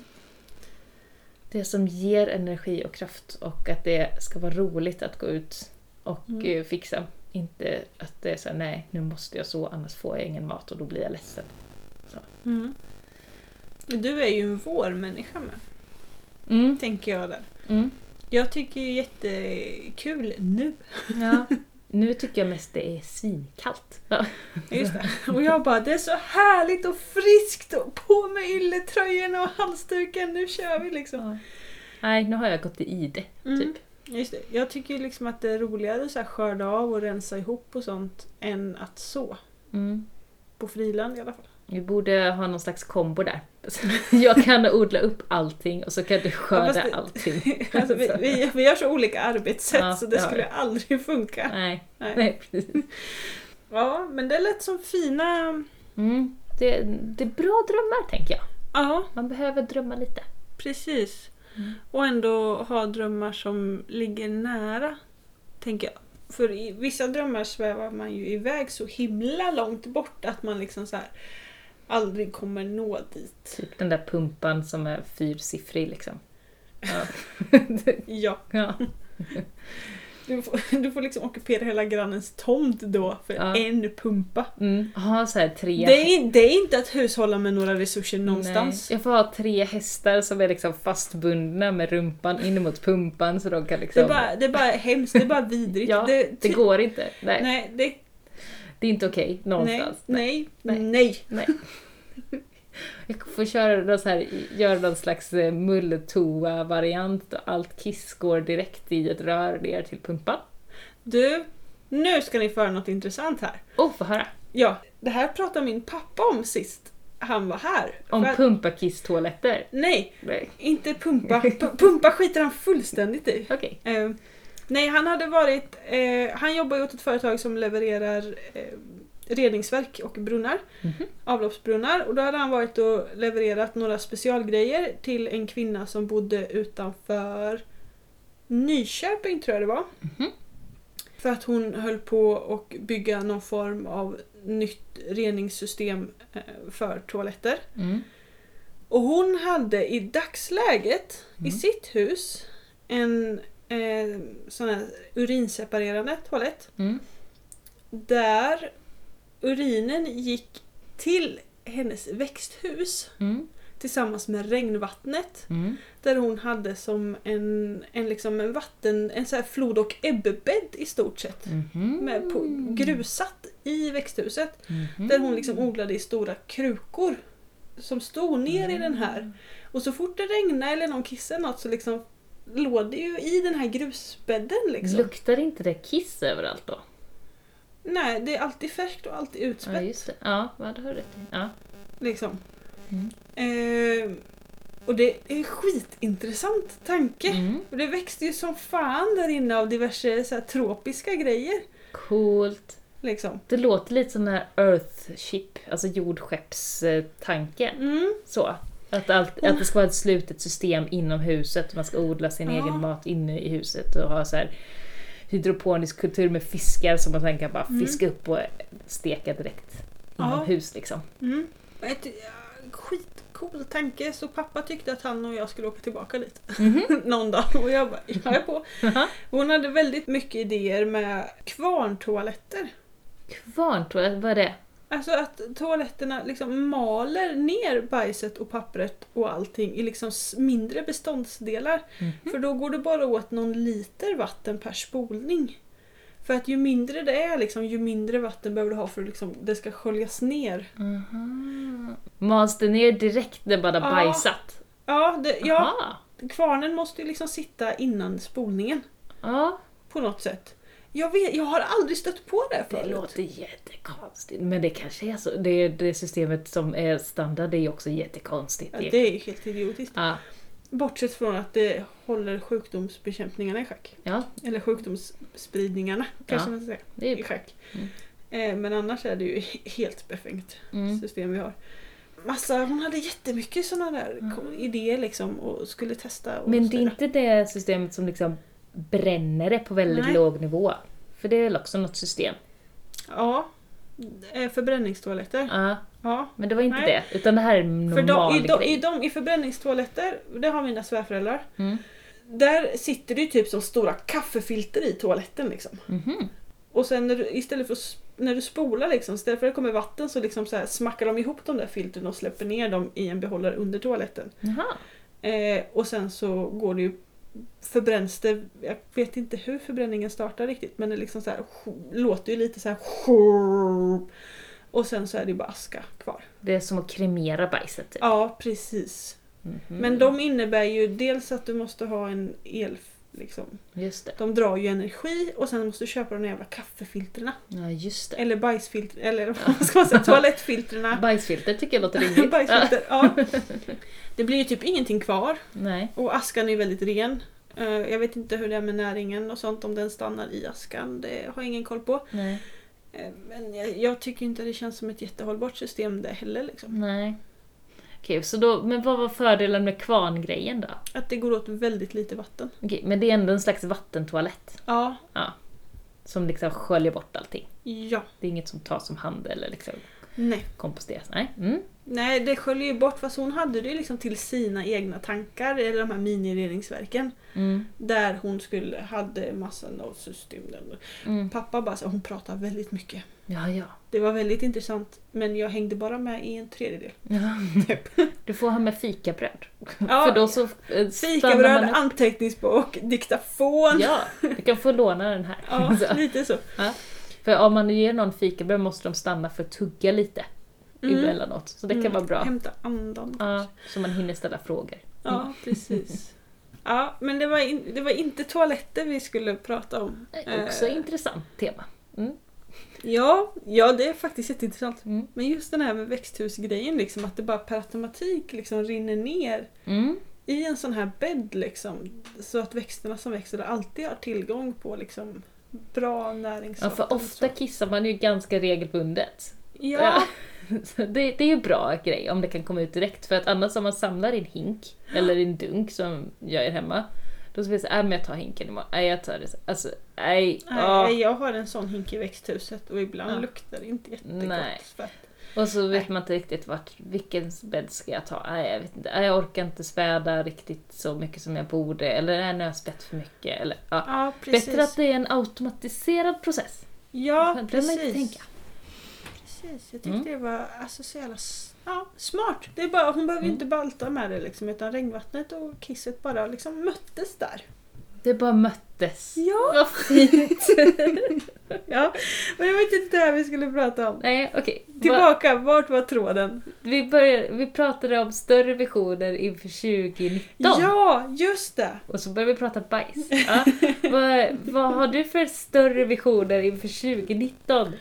Det som ger energi och kraft och att det ska vara roligt att gå ut och Mm. eh, fixa. Inte att det är såhär, nej nu måste jag så annars får jag ingen mat och då blir jag ledsen. Mm. Du är ju en vårmänniska med, Mm. tänker jag där. Mm. Jag tycker är jättekul nu. Ja. Nu tycker jag mest det är svinkallt. Ja. Just det. Och jag bara, det är så härligt och friskt och på med ylletröjorna och halsduken, nu kör vi liksom. Ja. Nej, nu har jag gått i ide, Mm. typ. Just det. Jag tycker liksom att det är roligare att skörda av och rensa ihop och sånt än att så. Mm. På friland i alla fall. Vi borde ha någon slags kombo där. Jag kan odla upp allting och så kan du skörda Ja, allting. Alltså, vi, vi, vi har så olika arbetssätt Ja, så det det skulle vi. aldrig funka. Nej, Nej. nej precis. Ja, men det lät som fina... Mm. Det, det är bra drömmar, tänker jag. Ja, Man behöver drömma lite. precis. Mm. Och ändå ha drömmar som ligger nära, tänker jag. För i vissa drömmar svävar man ju iväg så himla långt bort att man liksom så här aldrig kommer nå dit. Typ den där pumpan som är fyrsiffrig liksom. Ja. Ja, ja. du får, du får liksom ockupera hela grannens tomt då för Ja. en pumpa. Mm. Ha så här tre... Det är, det är inte att hushålla med några resurser någonstans. Nej. Jag får ha tre hästar som är liksom fastbundna med rumpan in mot pumpan så de kan Det, liksom... är bara, det är bara hemskt, det är bara vidrigt. Ja, det, Det går inte. Nej, Nej, det, det är inte okej nej, någonstans. nej, Nej. nej. Nej. Jag får köra någon så här, göra någon slags eh, mulltoa-variant och allt kiss går direkt i ett rör ner till pumpan. Du, nu ska ni föra något intressant här. Oh, få höra! Ja, det här pratade min pappa om sist han var här. Om att- pumpa-kiss-toaletter. Nej, Nej. inte pumpa. P- pumpa skiter han fullständigt i. Okej. Eh, nej, han hade varit... Eh, han jobbar ju åt ett företag som levererar eh, reningsverk och brunnar. Mhm. Avloppsbrunnar. Och då hade han varit och levererat några specialgrejer till en kvinna som bodde utanför Nyköping tror jag det var. Mhm. För att hon höll på att bygga någon form av nytt reningssystem eh, för toaletter. Mm. Och hon hade i dagsläget i Mm. sitt hus en eh, sån här urinseparerande toalett. Mm. Där urinen gick till hennes växthus Mm. tillsammans med regnvattnet. Mm. Där hon hade som en, en, liksom en vatten, en så här flod och ebbebädd i stort sett. Mhm. Med på, grusat i växthuset. Mhm. Där hon liksom odlade i stora krukor. Som stod ner i den här. Och så fort det regnade eller någon kissade något så liksom låg det ju i den här grusbädden liksom. Luktar inte det kiss överallt då? Nej, det är alltid färskt och alltid Ja, utspätt. just det. Ja, vad du har rätt. Ja. Liksom. Mm. Eh, och det är en skitintressant tanke. Mm. Och det växte ju som fan där inne av diverse så här, tropiska grejer. Coolt. Liksom. Det låter lite som den här Earthship, alltså jordskeppstanken. Mm. Så. Att, allt, att det ska vara ett slutet system inom huset man ska odla sin Ja. egen mat inne i huset och ha så här hydroponisk kultur med fiskar som man sen kan bara Mm. fiska upp och steka direkt Ja. inomhus liksom. Mm. Ett, ja, skitcool tanke. Så pappa tyckte att han och jag skulle åka tillbaka dit Mhm. någon dag. Och jag bara, jag är på. Hon hade väldigt mycket idéer med kvarntoaletter. Kvarntoalett, vad är det? Alltså att toaletterna liksom maler ner bajset och pappret och allting i liksom mindre beståndsdelar. Mhm. För då går det bara åt någon liter vatten per spolning. För att ju mindre det är, liksom, ju mindre vatten behöver du ha för att liksom, det ska sköljas ner. Aha. Mals det ner direkt när man har Ja. bajsat? Ja, det, ja, Aha. kvarnen måste ju liksom sitta innan spolningen Ja. på något sätt. Jag, vet, jag har aldrig stött på det Det förut. låter jättekonstigt. Men det kanske är så. Det, det systemet som är standard det är också jättekonstigt. Ja, det är ju helt idiotiskt. Ja, Bortsett från att det håller sjukdomsbekämpningarna i schack. ja, Eller sjukdomsspridningarna kanske Ja. man ska säga. det I är schack. Mm. Eh, men annars är det ju helt befängt mm. system vi har. Massa, hon hade jättemycket sådana där Mm. idéer liksom och skulle testa. Och Men det är inte det systemet som liksom bränner det på väldigt Nej. låg nivå. För det är väl också något system? Ja. Eh, Förbränningstoaletter. Ja, Ja. men det var inte Nej. det. Utan det här är en För normal de, i, de, grej. i, de, I förbränningstoaletter, det har mina svärföräldrar. Mm. Där sitter det ju typ som stora kaffefilter i toaletten liksom. Mhm. Och sen när du, istället för när du spolar liksom, istället för att det kommer vatten så liksom så här smackar de ihop de där filtren och släpper ner dem i en behållare under toaletten. Eh, och sen så går det ju förbränns det, jag vet inte hur förbränningen startar riktigt men det liksom så här, låter ju lite så här och sen så är det ju bara aska kvar. Det är som att kremera bajset. Typ. Ja precis. Mhm. Men de innebär ju dels att du måste ha en el, liksom. Just det. De drar ju energi och sen måste du köpa de där jävla kaffefiltrerna. Ja, just det. Eller bajsfilter, eller vad ska man säga, toalettfiltrerna. Bajsfilter tycker jag låter rimligt. Bajsfilter, ja. Det blir ju typ ingenting kvar Nej. och askan är väldigt ren. Eh, Jag vet inte hur det är med näringen och sånt, om den stannar i askan. Det har jag ingen koll på. Nej. Eh, Men jag, jag tycker inte det känns som ett jättehållbart system det heller. Liksom. Nej. Okej, så då, men vad var fördelen med kvarngrejen då? Att det går åt väldigt lite vatten. Okej, men det är ändå en slags vattentoalett Ja, som liksom sköljer bort allting. ja, Det är inget som tas om hand eller liksom nej. komposteras. Nej. Mm. Nej, det sköljer ju bort fast hon hade det liksom till sina egna tankar, eller de här mini-reningsverken. Mm. Där hon skulle, hade massa system. Mm. Pappa bara så hon pratar väldigt mycket. Ja, ja. Det var väldigt intressant men jag hängde bara med i en tredjedel. ja. Typ. Du får ha med fikabröd. Ja, För då så eh, Fikabröd, anteckningsbok, diktafon. Ja, du kan få låna den här. Ja, Så. lite så. För om man ger någon fikabröd måste de stanna för att tugga lite Mm. emellanåt. Så det kan Mm, vara bra. Hämta andan. Ja, så man hinner ställa frågor. Ja, precis. Ja, men det var, in, det var inte toaletter vi skulle prata om. Eh, Också Eh, intressant tema. Mm. Ja, ja, det är faktiskt jätteintressant. Mm. Men just den här med växthusgrejen, liksom, att det bara per automatik liksom rinner ner Mm. i en sån här bädd liksom, så att växterna som växer alltid har tillgång på liksom, bra Ja, näringssaker. för ofta kissar man ju ganska regelbundet. Ja, Så det, det är ju bra grej om det kan komma ut direkt. För att annars om man samlar i en hink eller i en dunk som jag gör hemma. Då ska vi säga, äh, men jag tar hinken imorgon. Nej, jag tar det. Alltså, nej. nej, jag har en sån hink i växthuset och ibland Ja. luktar det inte jättegott. Nej. Och så vet man inte riktigt vart, vilken bädd ska jag ta? Nej, jag vet inte. Jag orkar inte späda riktigt så mycket som jag borde. Eller nej, nu har jag spätt för mycket. Eller, ja. ja. Bättre att det är en automatiserad process. Ja, Det precis. tänka. Precis, jag tyckte Mm. det var alltså, så jävla ja, smart. Det är bara, hon behöver Mm. inte balta med det liksom, utan regnvattnet och kisset bara liksom möttes där. Det bara möttes. Ja. Vad fint! Ja, men det var inte det här vi skulle prata om. nej, okej. Va- Tillbaka, vart var tråden? Vi, började, vi pratade om större visioner inför 2019. Ja, just det! Och så började vi prata bajs. Ja. vad, vad har du för större visioner inför 2019?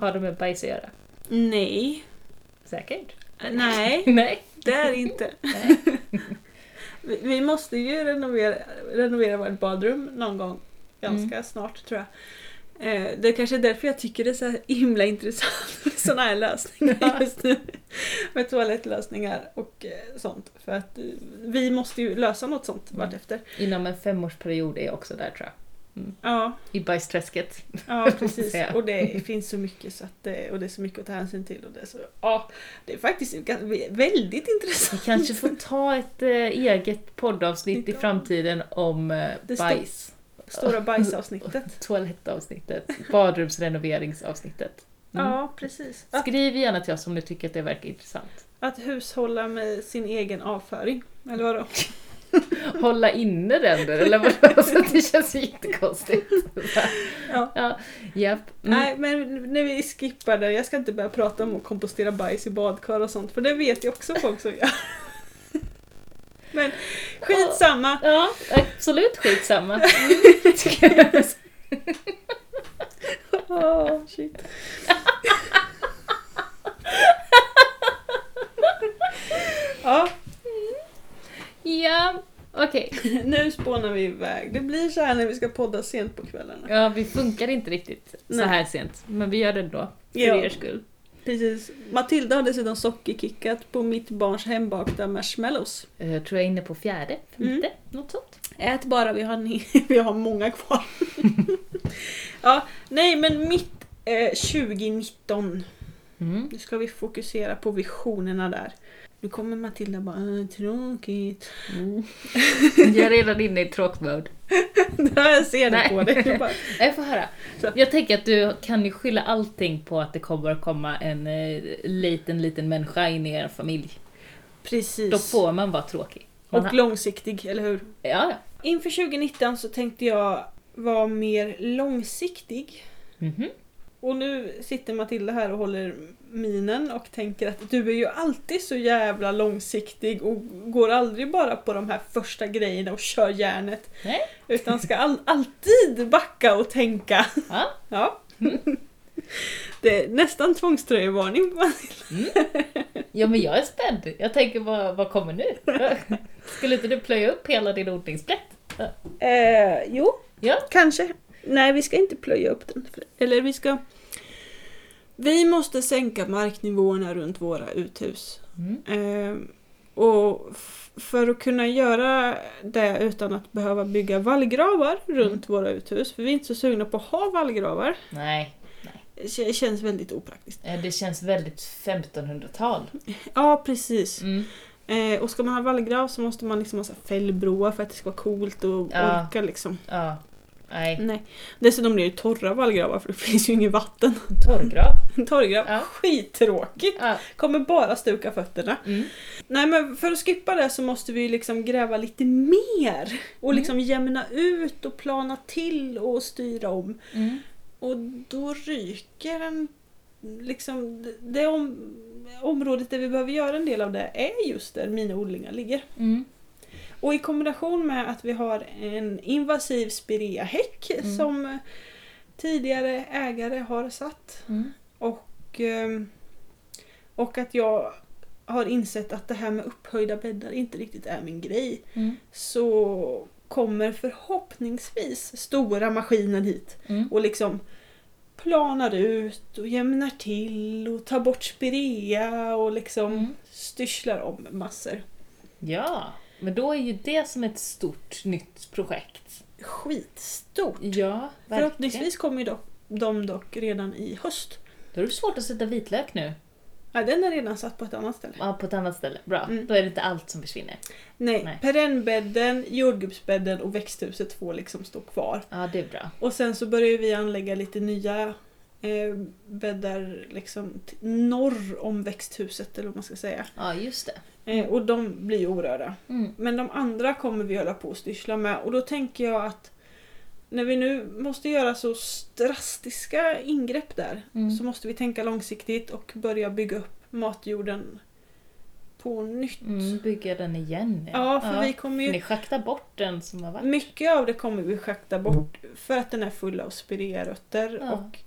Har det med bajs att göra? Nej. Säkert? Nej, Nej. det är inte. Vi- Vi måste ju renovera, renovera vårt badrum någon gång. Ganska Mm. snart tror jag. Eh, Det är kanske är därför jag tycker det är så himla intressant med sådana här lösningar just nu. Med toalettlösningar och eh, sånt. För att eh, vi måste ju lösa något sånt Mm. vartefter. Inom en femårsperiod är jag också där tror jag. Ja, I bajsträsket. ja precis. Och det finns så mycket så att det, och det är så mycket att ta hänsyn till. Och det, är så, ja, det är faktiskt väldigt Vi intressant. kanske får ta ett eh, eget poddavsnitt i framtiden om eh, Det bajs. Stora bajsavsnittet. Toalettavsnittet. Badrumsrenoveringsavsnittet. Mm. Ja, precis. Skriv gärna till oss om ni tycker att det verkar intressant. att hushålla med sin egen avföring. Eller vadå? Hålla inne den eller vadå? Alltså, det känns jättekonstigt. Ja. Ja, japp. Mm. Nej, men när vi skippar det. Jag ska inte börja prata om att kompostera bajs i badkar och sånt. För det vet jag också folk som gör. Men skitsamma. Ja, absolut skitsamma. Tycker jag. Shit. ja, Ja, okej. nu spånar vi iväg. Det blir så här när vi ska podda sent på kvällarna. Ja, vi funkar inte riktigt så här sent. Men vi gör det ändå. För Ja. er skull. Precis. Matilda har dessutom sockerkickat på mitt barns hembakta marshmallows. Eh, Jag tror jag är inne på fjärde, femte, Mm. något sånt. Ät bara, vi har, ni- vi har många kvar. ja, nej men mitt eh, 2019. Mm. Nu ska vi fokusera på visionerna där. Nu kommer Matilda bara äh, tråkigt. Mm. Jag är redan inne i tråkmode. Jag ser det på dig. Jag bara, Jag får höra. Så. Jag tänker att du kan ju skylla allting på att det kommer att komma en eh, liten, liten människa in i er familj. Precis. Då får man vara tråkig. Man Och har- långsiktig, eller hur? Ja, ja. Inför 2019 så tänkte jag vara mer långsiktig. Mhm. Och nu sitter Matilda här och håller minen och tänker att du är ju alltid så jävla långsiktig och går aldrig bara på de här första grejerna och kör järnet. Nej. Utan ska all, alltid backa och tänka. Ja. Ja. Det är nästan tvångströjevarning på Matilda. ja, men jag är spänd. Jag tänker, vad, vad kommer nu? Skulle inte du plöja upp hela din odlingsplätt? Eh, jo, Ja. kanske. Nej, vi ska inte plöja upp den. Eller vi ska... Vi måste sänka marknivåerna runt våra uthus. Mm. Eh, och för att kunna göra det utan att behöva bygga vallgravar runt våra uthus, för vi är inte så sugna på att ha vallgravar, Nej, det k- känns väldigt opraktiskt. eh, det känns väldigt 1500-tal. Ja, precis. Mm. Eh, och ska man ha vallgrav så måste man liksom ha fällbroar för att det ska vara coolt och Ja. orka liksom. Ja. Nej. Nej. Dessutom blir det torra vallgravar för det finns ju inget vatten. Torrgrav. En torrgrav, Ja. skittråkigt! Ja. Kommer bara stuka fötterna. Mm. Nej men för att skippa det så måste vi liksom gräva lite mer. Och liksom jämna ut och plana till och styra om. Mm. Och då ryker en... Liksom, det- det om, området där vi behöver göra en del av det är just där mina odlingar ligger. Mm. Och i kombination med att vi har en invasiv spireahäck Mm. som tidigare ägare har satt. Mm. Och, ehm, och att jag har insett att det här med upphöjda bäddar inte riktigt är min grej. Mm. Så kommer förhoppningsvis stora maskiner hit Mm. och liksom planar ut och jämnar till och tar bort spirea och liksom Mm. styrslar om massor. Ja, men då är ju det som ett stort nytt projekt. Skitstort! Ja, verkligen. Förhoppningsvis kommer ju dock, de dock redan i höst. Då är det svårt att sätta vitlök nu. Ja, den är redan satt på ett annat ställe. Ja, på ett annat ställe. Bra, Mm. då är det inte allt som försvinner. Nej, Nej. perennbädden, jordgubbsbädden och växthuset får liksom stå kvar. Ja, det är bra. Och sen så börjar vi anlägga lite nya eh, bäddar liksom norr om växthuset eller vad man ska säga. Ja, just det. Eh, och de blir orörda. Mm. Men de andra kommer vi hålla på att styrsla med och då tänker jag att när vi nu måste göra så drastiska ingrepp där Mm. så måste vi tänka långsiktigt och börja bygga upp matjorden på nytt. Mm, bygga den igen. Ja, för vi kommer ju Ni schaktar bort den som har varit. Mycket av det kommer vi schakta bort för att den är full av spirearötter Ja. och,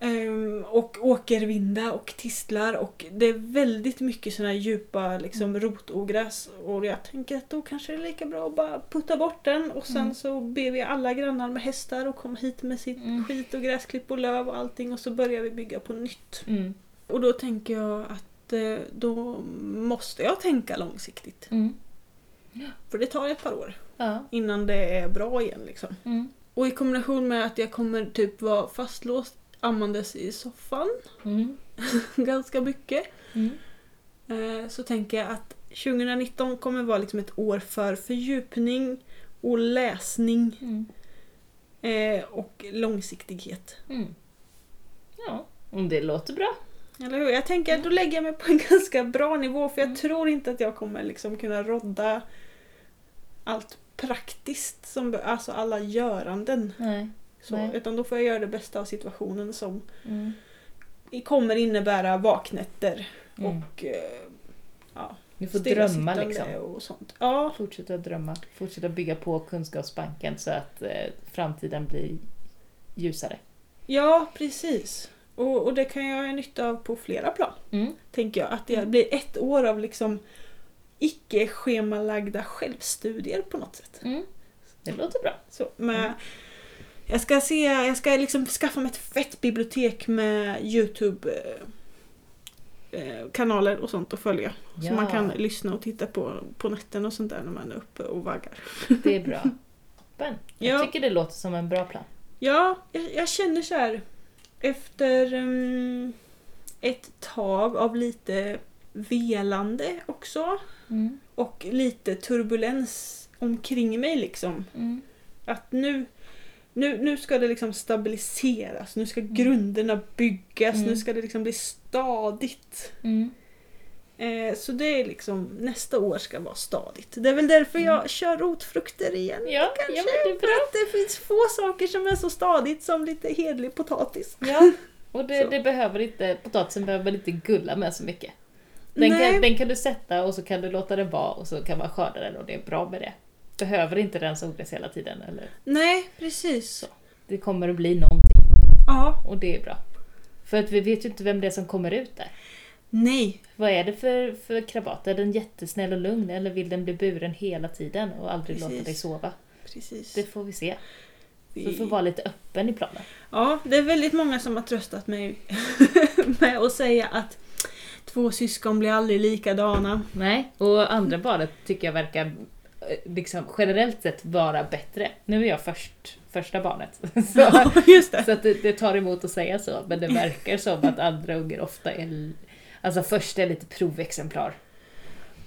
ehm, och åkervinda och tistlar och det är väldigt mycket här djupa liksom, Mm. rotogräs och jag tänker att då kanske det är lika bra att bara putta bort den och sen Mm. så ber vi alla grannar med hästar och komma hit med sitt Mm. skit och gräsklipp och löv och allting och så börjar vi bygga på nytt. Mm. Och då tänker jag att eh, då måste jag tänka långsiktigt. Mm. För det tar ett par år Ja. innan det är bra igen liksom. Och i kombination med att jag kommer typ vara fastlåst ammandes i soffan Mm. ganska mycket. Mm. Eh, så tänker jag att 2019 kommer vara liksom ett år för fördjupning och läsning Mm. eh, och långsiktighet. Mm. Ja, om det låter bra. Eller hur? Jag tänker att då lägger jag mig på en ganska bra nivå för jag Mm. tror inte att jag kommer liksom kunna rodda allt praktiskt, som, alltså alla göranden. Nej. Så, Nej. utan då får jag göra det bästa av situationen som Mm. kommer innebära vaknätter Mm. och eh, ja, Du får drömma liksom. och sånt. Ja, Fortsätta drömma. Fortsätta bygga på kunskapsbanken så att eh, framtiden blir ljusare. Ja, precis. Och, och det kan jag ha nytta av på flera plan. Mm. Tänker jag. Att det blir ett år av liksom icke-schemalagda självstudier på något sätt. Mm. Det låter bra. Så med, Jag ska, se, jag ska liksom skaffa mig ett fett bibliotek med Youtube eh, eh, kanaler och sånt att följa. Ja. Så man kan lyssna och titta på på nätten och sånt där när man är uppe och vaggar. Det är bra. Men jag Ja. tycker det låter som en bra plan. Ja, jag, jag känner så här efter mm, ett tag av lite velande också Mm. och lite turbulens omkring mig liksom. Mm. Att nu, nu, nu ska det liksom stabiliseras, nu ska grunderna byggas, Mm. nu ska det liksom bli stadigt. Mm. Eh, så det är liksom, nästa år ska vara stadigt. Det är väl därför jag kör rotfrukter igen. Mm. Ja, kanske. ja, det För att det finns få saker som är så stadigt som lite hedlig potatis. Ja, och det, det behöver inte, potatisen behöver inte gulla med så mycket. Den kan, den kan du sätta och så kan du låta den vara och så kan man skörda den och det är bra med det. Behöver inte rensa odlas hela tiden. Eller? Nej, precis. Så. Det kommer att bli någonting Ja, och det är bra. För att vi vet ju inte vem det är som kommer ut där. nej. Vad är det för, för krabat? Är den jättesnäll och lugn eller vill den bli buren hela tiden och aldrig Precis. låta dig sova? Precis. Det får vi se. Vi- vi får vara lite öppen i planen. Ja, det är väldigt många som har tröstat mig med att säga att två syskon blir aldrig likadana. Nej, och andra barnet tycker jag verkar liksom, generellt sett vara bättre. Nu är jag först, första barnet. Så, Just det. så det, det tar emot att säga så, men det verkar som att andra ungar ofta är... Alltså först är lite provexemplar.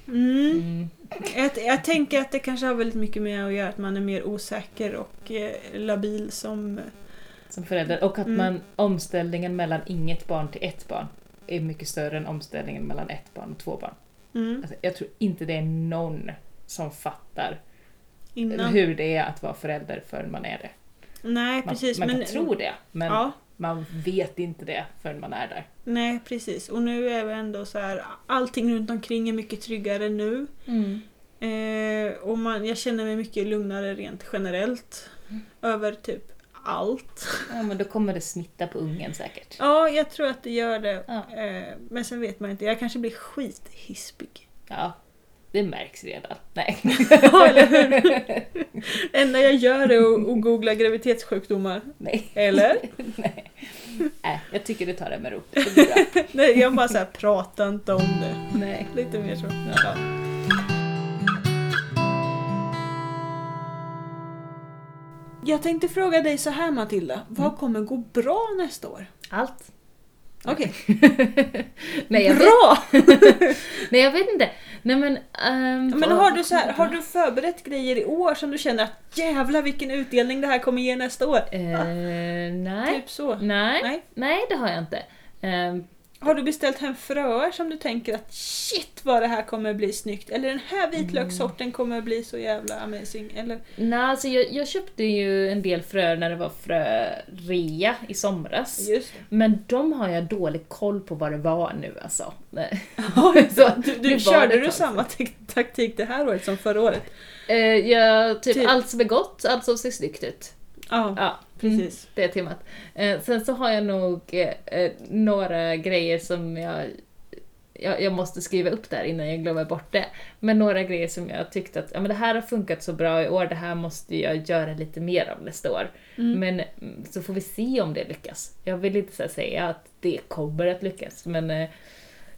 Mm. Mm. Jag, jag tänker att det kanske har väldigt mycket med att göra att man är mer osäker och eh, labil som... Som förälder. Och att Mm. man, omställningen mellan inget barn till ett barn är mycket större än omställningen mellan ett barn och två barn. Mm, Alltså, jag tror inte det är någon som fattar innan. hur det är att vara förälder förrän man är det. Nej, Man, precis. man men, kan tro det, men Ja, man vet inte det förrän man är där. nej precis. Och nu är vi ändå så här, allting runt omkring är mycket tryggare nu. Eh, och man, jag känner mig mycket lugnare rent generellt. Mm. Över typ allt. Ja, men då kommer det smitta på ungen säkert. Ja, jag tror att det gör det. Ja. Eh, men sen vet man inte. Jag kanske blir skithispig. Ja, det märks redan. Nej. Ja, eller hur? enda jag gör är att, googla graviditetssjukdomar. Nej. Eller? Nej. Nej, jag tycker du tar det med ro. Det blir bra. Nej, jag bara såhär, prata inte om det. Nej. Lite mer så. Ja. Jag tänkte fråga dig så här Matilda. Vad Mm. kommer gå bra nästa år? Allt. Okej. Vet, Bra! nej, jag vet inte. Nej, men... ehm, Men har du, så här, har du förberett grejer i år som du känner att jävlar vilken utdelning det här kommer ge nästa år? Eh, nej. Typ så. nej. Nej. Nej. det har jag inte. Ehm, Har du beställt hem fröer som du tänker att shit vad det här kommer bli snyggt? Eller den här vitlökssorten kommer bli så jävla amazing? Eller? nej, alltså jag, jag köpte ju en del fröer när det var frörea i somras. Men de har jag dålig koll på vad det var nu alltså. Det. Du, du, var körde du samma taktik det här året som förra året? Eh, jag, typ, Typ. allt som är gott, allt som ser snyggt ut. Ja, Ja, precis. det är temat. Eh, sen så har jag nog eh, eh, några grejer som jag, jag, jag måste skriva upp där innan jag glömmer bort det. Men några grejer som jag tyckte att ja, men det här har funkat så bra i år, det här måste jag göra lite mer av nästa år. Mm. Men mm, så får vi se om det lyckas. Jag vill inte säga att det kommer att lyckas, men eh,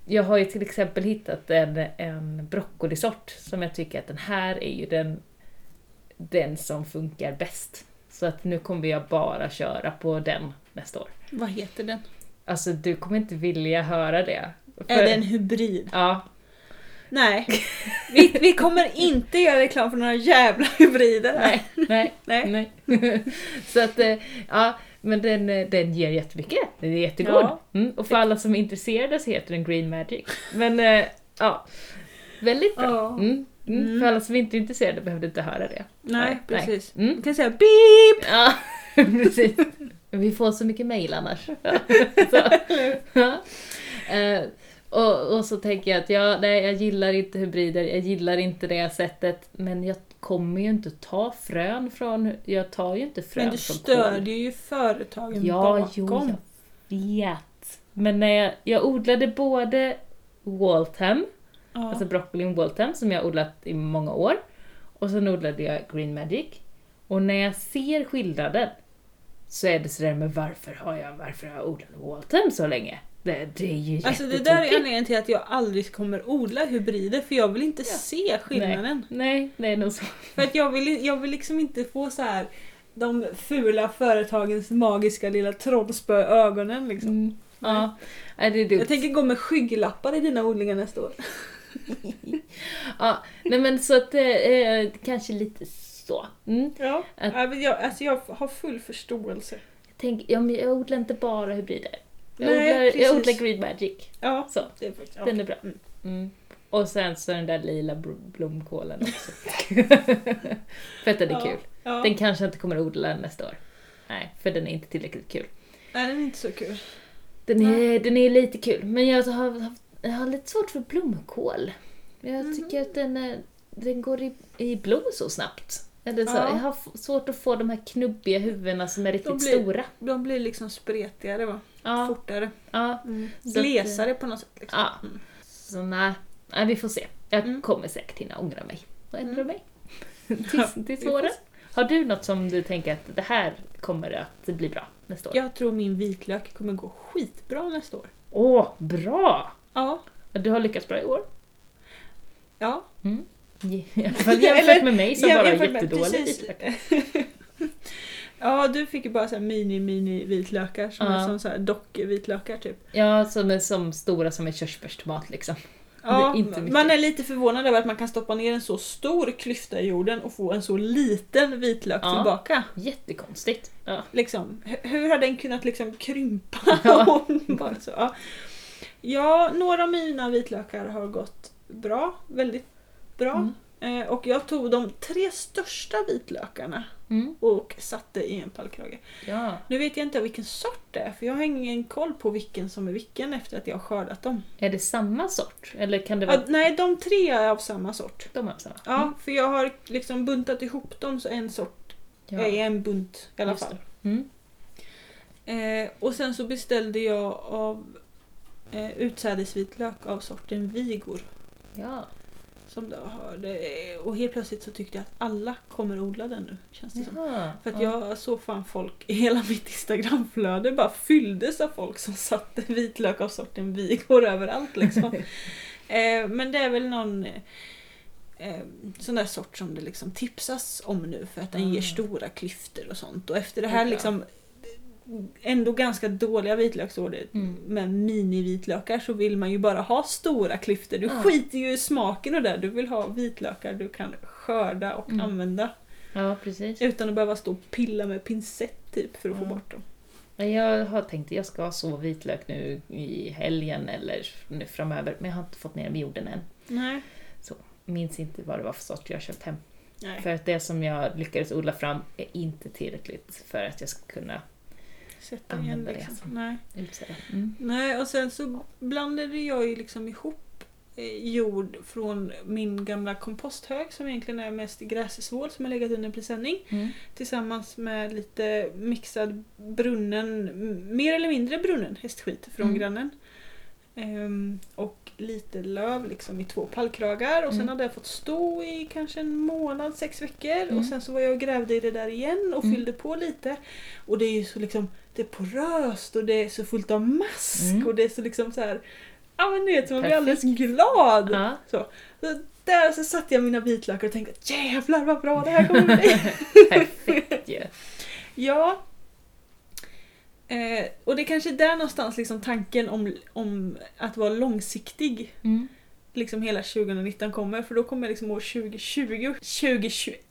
jag har ju till exempel hittat en, en broccolisort som jag tycker att den här är ju den, den som funkar bäst. Så att nu kommer jag bara köra på den nästa år. Vad heter den? Alltså du kommer inte vilja höra det. Är det en hybrid? Ja, Nej. Vi, vi kommer inte göra reklam för några jävla hybrider nej, nej, Nej. nej. Så att, eh, ja, men den, eh, den ger jättemycket. Den är jättegod. Ja. Mm, och för alla som är intresserade så heter den Green Magic. Men eh, ja, väldigt bra. Ja. Mm, mm. Mm. För alla som inte är intresserade behövde inte höra det. Nej, precis. Mm. Du kan säga beep! Ja, precis. Vi får så mycket mejl annars. Ja. Så. Ja. Eh, Och, och så tänker jag att ja, nej, jag gillar inte hybrider, jag gillar inte det sättet, men jag kommer ju inte ta frön från, jag tar ju inte frön Men du från stödjer ju företagen Ja, jo, bakom. jag vet. Men när jag, jag odlade både Waltham, Ja. alltså broccolin Waltham som jag har odlat i många år, och sen odlade jag Green Magic. Och när jag ser skillnaden så är det sådär, men varför har jag, varför har jag odlat Waltham så länge? Det, det är ju Alltså det där är anledningen till att jag aldrig kommer odla hybrider för jag vill inte se skillnaden. Nej, det är nog så. För att jag vill, jag vill liksom inte få så här de fula företagens magiska lilla trollspö i ögonen liksom. Mm. Ja, nej. Jag tänker gå med skygglappar i dina odlingar nästa år. Ja, nej men så att det är kanske lite så. Mm. Ja, Att- jag, alltså jag har full förståelse. Tänk, ja, men jag odlar inte bara hybrider. Jag, Nej, odlar, jag odlar Green Magic. Ja, Så, det är faktiskt... Ja. den är bra. Mm. Mm. Och sen så den där lila bl- blomkålen också. för att den är Ja. kul. Ja. Den kanske inte kommer att odla nästa år. Nej, för den är inte tillräckligt kul. Nej, den är inte så kul. Den är, den är lite kul, men jag har, haft- jag har lite svårt för blomkål. Jag Mhm. tycker att den, den går i, i blom så snabbt. Eller så, Ja. Jag har svårt att få de här knubbiga huvudena som är riktigt blir- stora. De blir liksom spretigare va? Ja, Fortare. ja, Mm. Att, Glesare på något sätt. Liksom. ja. Mm. Så nej, nej, vi får se. Jag Mm. kommer säkert hinna ångra mig och ändra Mm. mig. Tills tills vi får våren. Har du något som du tänker att det här kommer att bli bra nästa år? Jag tror min vitlök kommer gå skitbra nästa år. Åh, bra! Ja. Du har lyckats bra i år. Ja. Mm. I alla fall jämfört med mig som bara med- jättedålig ja, du fick ju bara så här mini mini vitlökar som Ja. är som så här dockvitlökar typ. Ja, som är som stora som en körsbärstomat liksom. Ja, är man är lite förvånad över att man kan stoppa ner en så stor klyfta i jorden och få en så liten vitlök Ja. tillbaka. Jättekonstigt. Ja. Liksom, hu- hur har den kunnat liksom krympa? Ja. Bara så, ja. Ja, några av mina vitlökar har gått bra, väldigt bra. Mm. Eh, och jag tog de tre största vitlökarna Mm. och satte i en pallkrage. ja. Nu vet jag inte vilken sort det är för jag har ingen koll på vilken som är vilken efter att jag har skördat dem. Är det samma sort? Eller kan det vara... Ja, nej, de tre är av samma sort. De är samma? Ja, för jag har liksom buntat ihop dem så en sort Ja. är en bunt i alla Just fall. Mm. Eh, och sen så beställde jag av eh, utsädesvitlök av sorten Vigor. Ja. Som då hörde, och helt plötsligt så tyckte jag att alla kommer odla den nu. Känns det som. Jaha. För att ja. jag såg fan folk i hela mitt instagramflöde bara fylldes av folk som satte vitlök av sorten Vigor överallt liksom. eh, men det är väl någon eh, sån där sort som det liksom tipsas om nu för att den ger Ah. stora klyftor och sånt. Och efter det här liksom ändå ganska dåliga vitlöksår Mm. med mini-vitlökar så vill man ju bara ha stora klyftor. Du Ja. skiter ju i smaken och det. Du vill ha vitlökar du kan skörda och Mm. använda. ja, precis. Utan att behöva stå och pilla med pincett typ för att få bort dem. Jag har tänkt att jag ska så vitlök nu i helgen eller nu framöver, men jag har inte fått ner dem i jorden än. Nej. Minns inte vad det var för sort jag köpt hem. Nej. För att det som jag lyckades odla fram är inte tillräckligt för att jag ska kunna Sätta igen liksom. som- Nej. Mm. Nej, och sen så blandade jag ju liksom ihop eh, jord från min gamla komposthög som egentligen är mest grässvål som har legat under en presenning. Mm. Tillsammans med lite mixad brunnen, mer eller mindre brunnen, hästskit från Mm. grannen. Ehm, och lite löv liksom i två pallkragar och sen Mm. hade jag fått stå i kanske en månad, sex veckor Mm. och sen så var jag och grävde i det där igen och Mm. fyllde på lite. Och det är ju så liksom, det är poröst och det är så fullt av mask Mm. och det är så liksom så här. Ja men du vet, man blir alldeles glad. Ja. Så, så där så satte jag mina vitlökar och tänkte jävlar vad bra det här kommer bli. Perfekt ju. Ja. Eh, och det är kanske är där någonstans liksom tanken om, om att vara långsiktig Mm. liksom hela 2019 kommer. För då kommer liksom år 2020 och 2021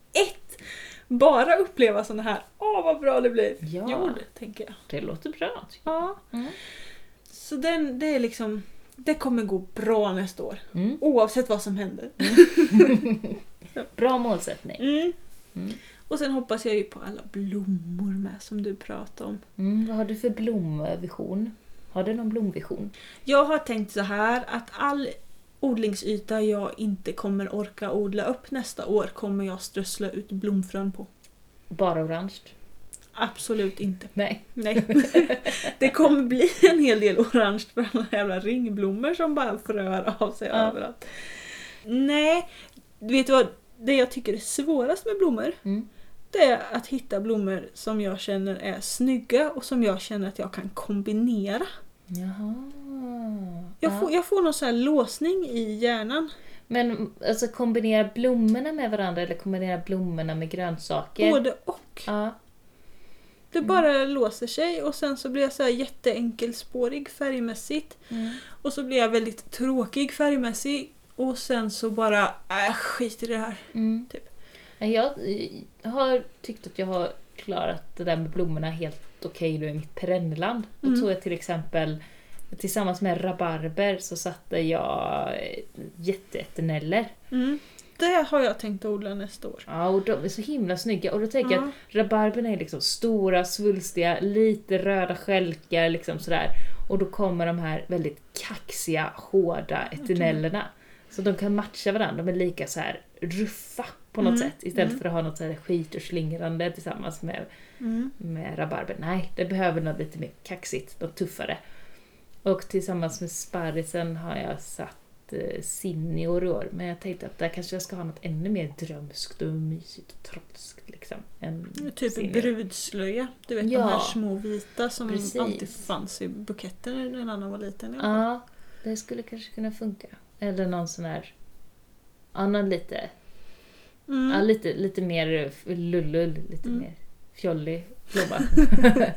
bara uppleva sådana här åh vad bra det blir Ja. jord, tänker jag. Det låter bra. Ja. Mm. Så den, det är liksom det kommer gå bra nästa år. Mm. Oavsett vad som händer. Bra målsättning. Och sen hoppas jag ju på alla blommor med som du pratade om. Mm. Vad har du för blomvision? Har du någon blomvision? Jag har tänkt så här att all odlingsyta jag inte kommer orka odla upp nästa år kommer jag strössla ut blomfrön på. Bara orange? Absolut inte. Nej. Nej. Det kommer bli en hel del orange för alla jävla ringblommor som bara frör av sig Ja. överallt. Nej, vet du vad? Det jag tycker är svårast med blommor Mm. Det är att hitta blommor som jag känner är snygga och som jag känner att jag kan kombinera. Jaha. Jag, Ja. får, jag får någon sån här låsning i hjärnan. Men alltså kombinera blommorna med varandra eller kombinera blommorna med grönsaker? Både och. Ja. Det bara låser sig och sen så blir jag så här jätteenkelspårig färgmässigt. Mm. Och så blir jag väldigt tråkig färgmässigt. Och sen så bara, äh, skit i det här. Mm. Typ. Jag har tyckt att jag har klarat det där med blommorna helt okej nu i mitt perennland. Då Mm. tog jag till exempel Tillsammans med rabarber så satte jag eh, jätteeterneller. Mm. Det har jag tänkt odla nästa år. Ja, och de är så himla snygga. Och då tänker jag Ja. att rabarberna är liksom stora, svulstiga, lite röda stjälkar liksom sådär. Och då kommer de här väldigt kaxiga, hårda eternellerna. Så de kan matcha varandra, de är lika så här ruffa på något Mm, sätt. Istället mm. för att ha något så här skit och slingrande tillsammans med, Mm. med rabarber. Nej, det behöver något lite mer kaxigt, något tuffare. Och tillsammans med sparrisen har jag satt eh, Sinior i år. Men jag tänkte att där kanske jag ska ha något ännu mer drömskt och mysigt och trolskt liksom. Typ Senior. brudslöja. Du vet Ja. de här små vita som Precis. alltid fanns i buketter när Anna var liten. Ja, det skulle kanske kunna funka. Eller någon sån här annan lite, Mm. ja, lite, lite mer lullull, lite Mm. mer fjollig blomma.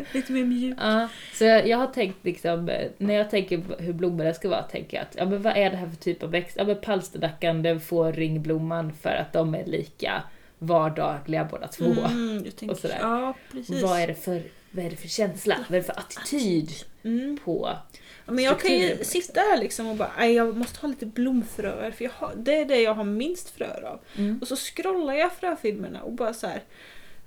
Lite mer mjuk. ja, så jag, jag har tänkt liksom, eh, när jag tänker hur blommorna ska vara, tänker jag att ja, men vad är det här för typ av växt? Ja men palsterdackan den får ringblomman för att de är lika vardagliga båda två. Mm, tänker, och sådär. Ja, precis. Vad är det för vad är det för känsla? Vad är det för attityd Mm. på... Men jag kan ju på sitta här liksom och bara, "Aj, jag måste ha lite blomfröer för har, det är det jag har minst fröer av. Mm. Och så scrollar jag fröfilmerna och bara så här.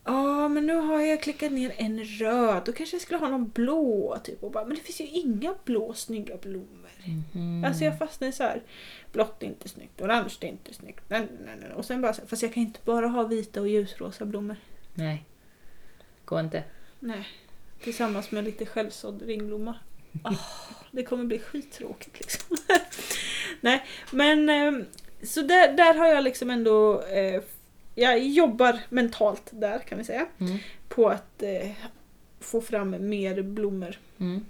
Ja men nu har jag klickat ner en röd, då kanske jag skulle ha någon blå. Typ. Och bara, men det finns ju inga blå snygga blommor. Mhm. Alltså jag fastnar i så här. Blått är inte snyggt, orange är inte snyggt. Nej, nej, nej. Och sen bara så här, fast jag kan inte bara ha vita och ljusrosa blommor. Nej. Går inte. Nej. Tillsammans med lite självsådd ringblomma. Ah, det kommer bli skittråkigt liksom. Nej, men ehm, så där, där har jag liksom ändå eh, jag jobbar mentalt där kan vi säga. Mm. På att eh, få fram mer blommor. Mm.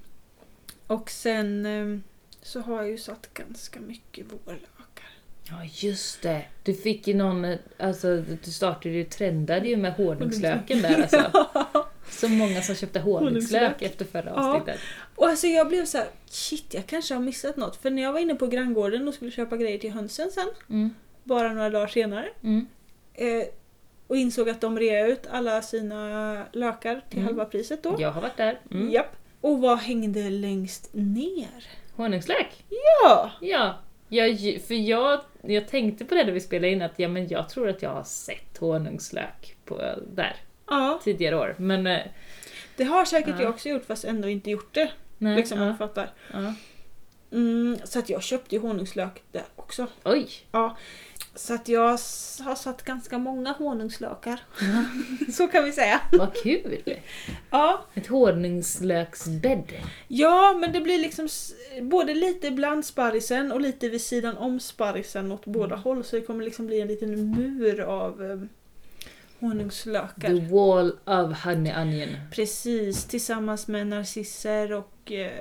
Och sen ehm, så har jag ju satt ganska mycket vårlökar. Ja, just det. Du fick ju någon, alltså du startade ju, trendade ju med honungslöken där alltså. Så många som köpte honungslök efter förra Ja. avsnittet. Och alltså jag blev så här, shit jag kanske har missat något. För när jag var inne på granngården och skulle köpa grejer till hönsen sen, Mm. bara några dagar senare, Mm. eh, och insåg att de rea ut alla sina lökar till Mm. halva priset då. Jag har varit där. Mm. Japp. Och vad hängde längst ner? Honungslök? Ja! Ja. Jag, för jag, jag tänkte på det när vi spelade in att ja, men jag tror att jag har sett honungslök på, där Ja, tidigare år. Men eh, det har säkert Ja. jag också gjort fast ändå inte gjort det. nej. liksom om ja, du fattar. ja. Mm, så att jag köpte ju honungslök där också. Oj! Så att jag har satt ganska många honungslökar. så kan vi säga. Vad kul! Ja. Ett honungslöksbädd. ja, men det blir liksom både lite bland sparrisen och lite vid sidan om sparrisen åt båda håll. Så det kommer liksom bli en liten mur av um, honungslökar. The wall of honey onion. Precis, tillsammans med narcisser och eh,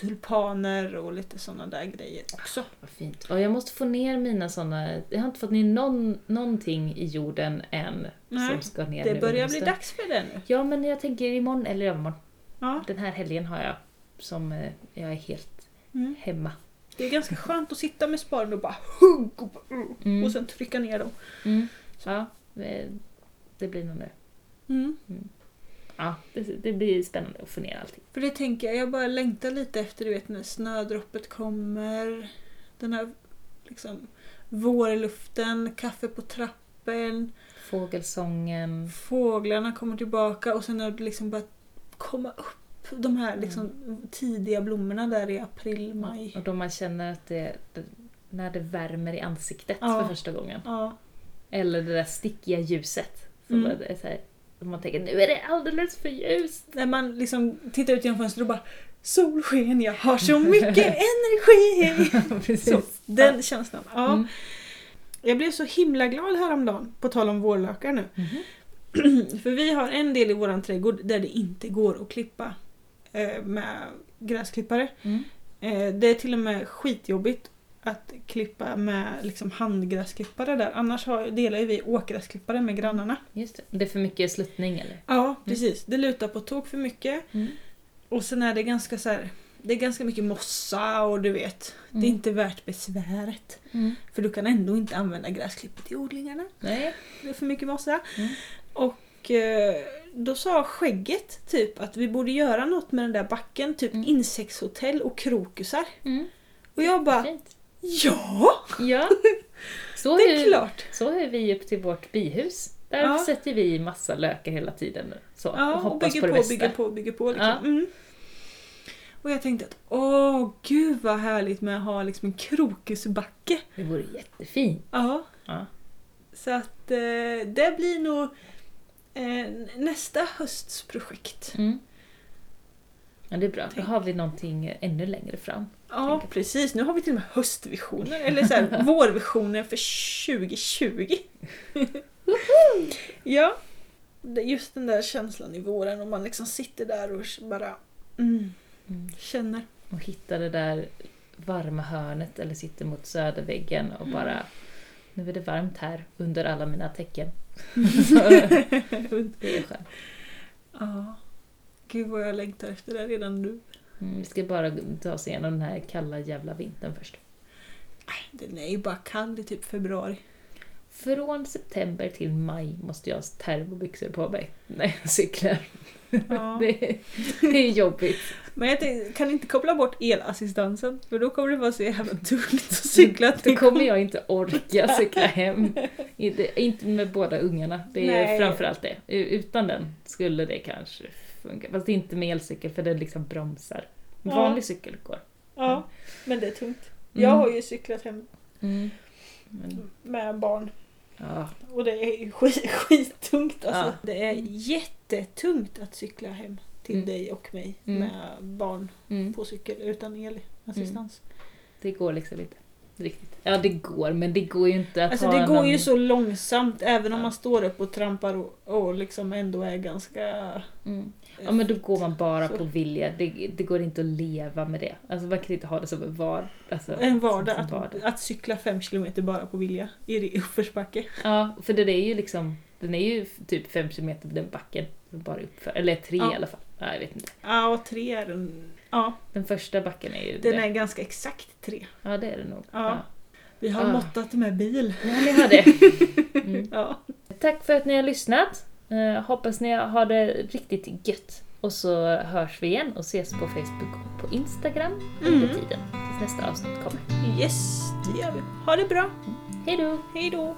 tulpaner och lite sådana där grejer också. Vad fint. Och jag måste få ner mina såna. Jag har inte fått ner någon, någonting i jorden än Nej, som ska ner Det nu börjar bli dags för det nu. Ja, men jag tänker imorgon eller övermorgon. Ja. Den här helgen har jag som eh, jag är helt Mm. hemma. Det är ganska skönt att sitta med sparen och bara hugg och, bara, Mm. och sen trycka ner dem. Mm. Ja, det, blir nog nu. Mm. Ja, det, det blir spännande att få ner allting. För det tänker jag, jag bara längtar lite efter du vet när snödroppet kommer. Den här liksom vårluften, kaffe på trappen, Fågelsången. fåglarna kommer tillbaka och sen när det liksom börjar komma upp de här liksom tidiga blommorna där i april, maj. Och då man känner att det när det värmer i ansiktet Ja. för första gången. Ja. Eller det där stickiga ljuset. Så Mm. är så här, man tänker nu är det alldeles för ljust. När man liksom tittar ut genom fönstret och bara Solsken, jag har så mycket energi! Så, den känslan. Ja. Mm. Jag blev så himla glad häromdagen, på tal om vårlökar nu. Mhm. För vi har en del i våran trädgård där det inte går att klippa eh, med gräsklippare. Mm. Eh, det är till och med skitjobbigt att klippa med liksom handgräsklippare där. Annars har, delar ju vi åkgräsklippare med grannarna. Just det. Det är för mycket sluttning eller? Ja, precis. Det lutar på tok för mycket. Mm. Och sen är det ganska så här, det är ganska mycket mossa och du vet, det är Mm. inte värt besväret. Mm. För du kan ändå inte använda gräsklippet i odlingarna. Nej. Det är för mycket mossa. Mm. Och eh, då sa skägget typ att vi borde göra något med den där backen, typ Mm. insektshotell och krokusar. Mm. Och jag bara, Fint. Ja! Ja. Så Det är, är klart! så är vi upp till vårt bihus. Där Ja. sätter vi massa lökar hela tiden. Så, Ja, och och bygger på det på, bästa. bygger på, bygger på. Liksom. Ja. Mm. Och jag tänkte att åh gud vad härligt med att ha liksom en krokusbacke. Det vore jättefint. Ja. Ja. Så att eh, det blir nog eh, nästa hösts projekt. Mm. Ja, det är bra. Då har vi någonting ännu längre fram. Ja, precis. Nu har vi till och med höstvisioner, eller så här, vårvisioner för 2020. ja, just den där känslan i våren och man liksom sitter där och bara mm, Mm. känner. Och hitta det där varma hörnet eller sitter mot söderväggen och bara nu är det varmt här under alla mina tecken. Det är skönt. Ja. Gud vad jag längtar efter det redan nu. Mm, vi ska bara ta oss igenom den här kalla jävla vintern först. Den är ju bara kall i typ februari. Från september till maj måste jag ha termobyxor på mig när jag cyklar. Ja. Det, är, det är jobbigt. Men jag tänkte, kan inte koppla bort elassistansen för då kommer det vara så jävla tungt att cykla. Då kommer jag inte orka cykla hem. Inte, inte med båda ungarna. Det är Nej. framförallt det. Utan den skulle det kanske funka. Fast inte med elcykel för den liksom bromsar. Ja. Vanlig cykel går. Ja, men det är tungt. Mm. Jag har ju cyklat hem Mm. Men, med barn ja. och det är ju skit, skittungt alltså. Det är jättetungt att cykla hem till Mm. dig och mig Mm. med barn Mm. på cykel utan elassistans. Det går liksom inte. Riktigt. Ja det går men det går ju inte att Alltså det går någon... ju så långsamt även om Ja. man står upp och trampar och, och liksom ändå är ganska... Mm. Ja men då går man bara Så. på vilja. Det, det går inte att leva med det. Alltså man kan inte ha det som en var, alltså, En vardag, att, vardag. att cykla fem kilometer bara på vilja i uppförsbacke. Ja, för det är ju liksom, den är ju typ fem kilometer på den backen. Bara uppför, eller tre Ja. i alla fall. Ja, jag vet inte. Ja, och tre är den... Ja, Den första backen är ju den det. är ganska exakt tre. Ja, det är det nog. Ja. Vi har Ah. måttat med bil. Ja, ni har det. Mm. Ja. Tack för att ni har lyssnat. Eh, hoppas ni har det riktigt gött. Och så hörs vi igen och ses på Facebook och på Instagram under Mm. tiden. Tills nästa avsnitt kommer. Yes, det gör vi. Ha det bra. Hej då! Hej då.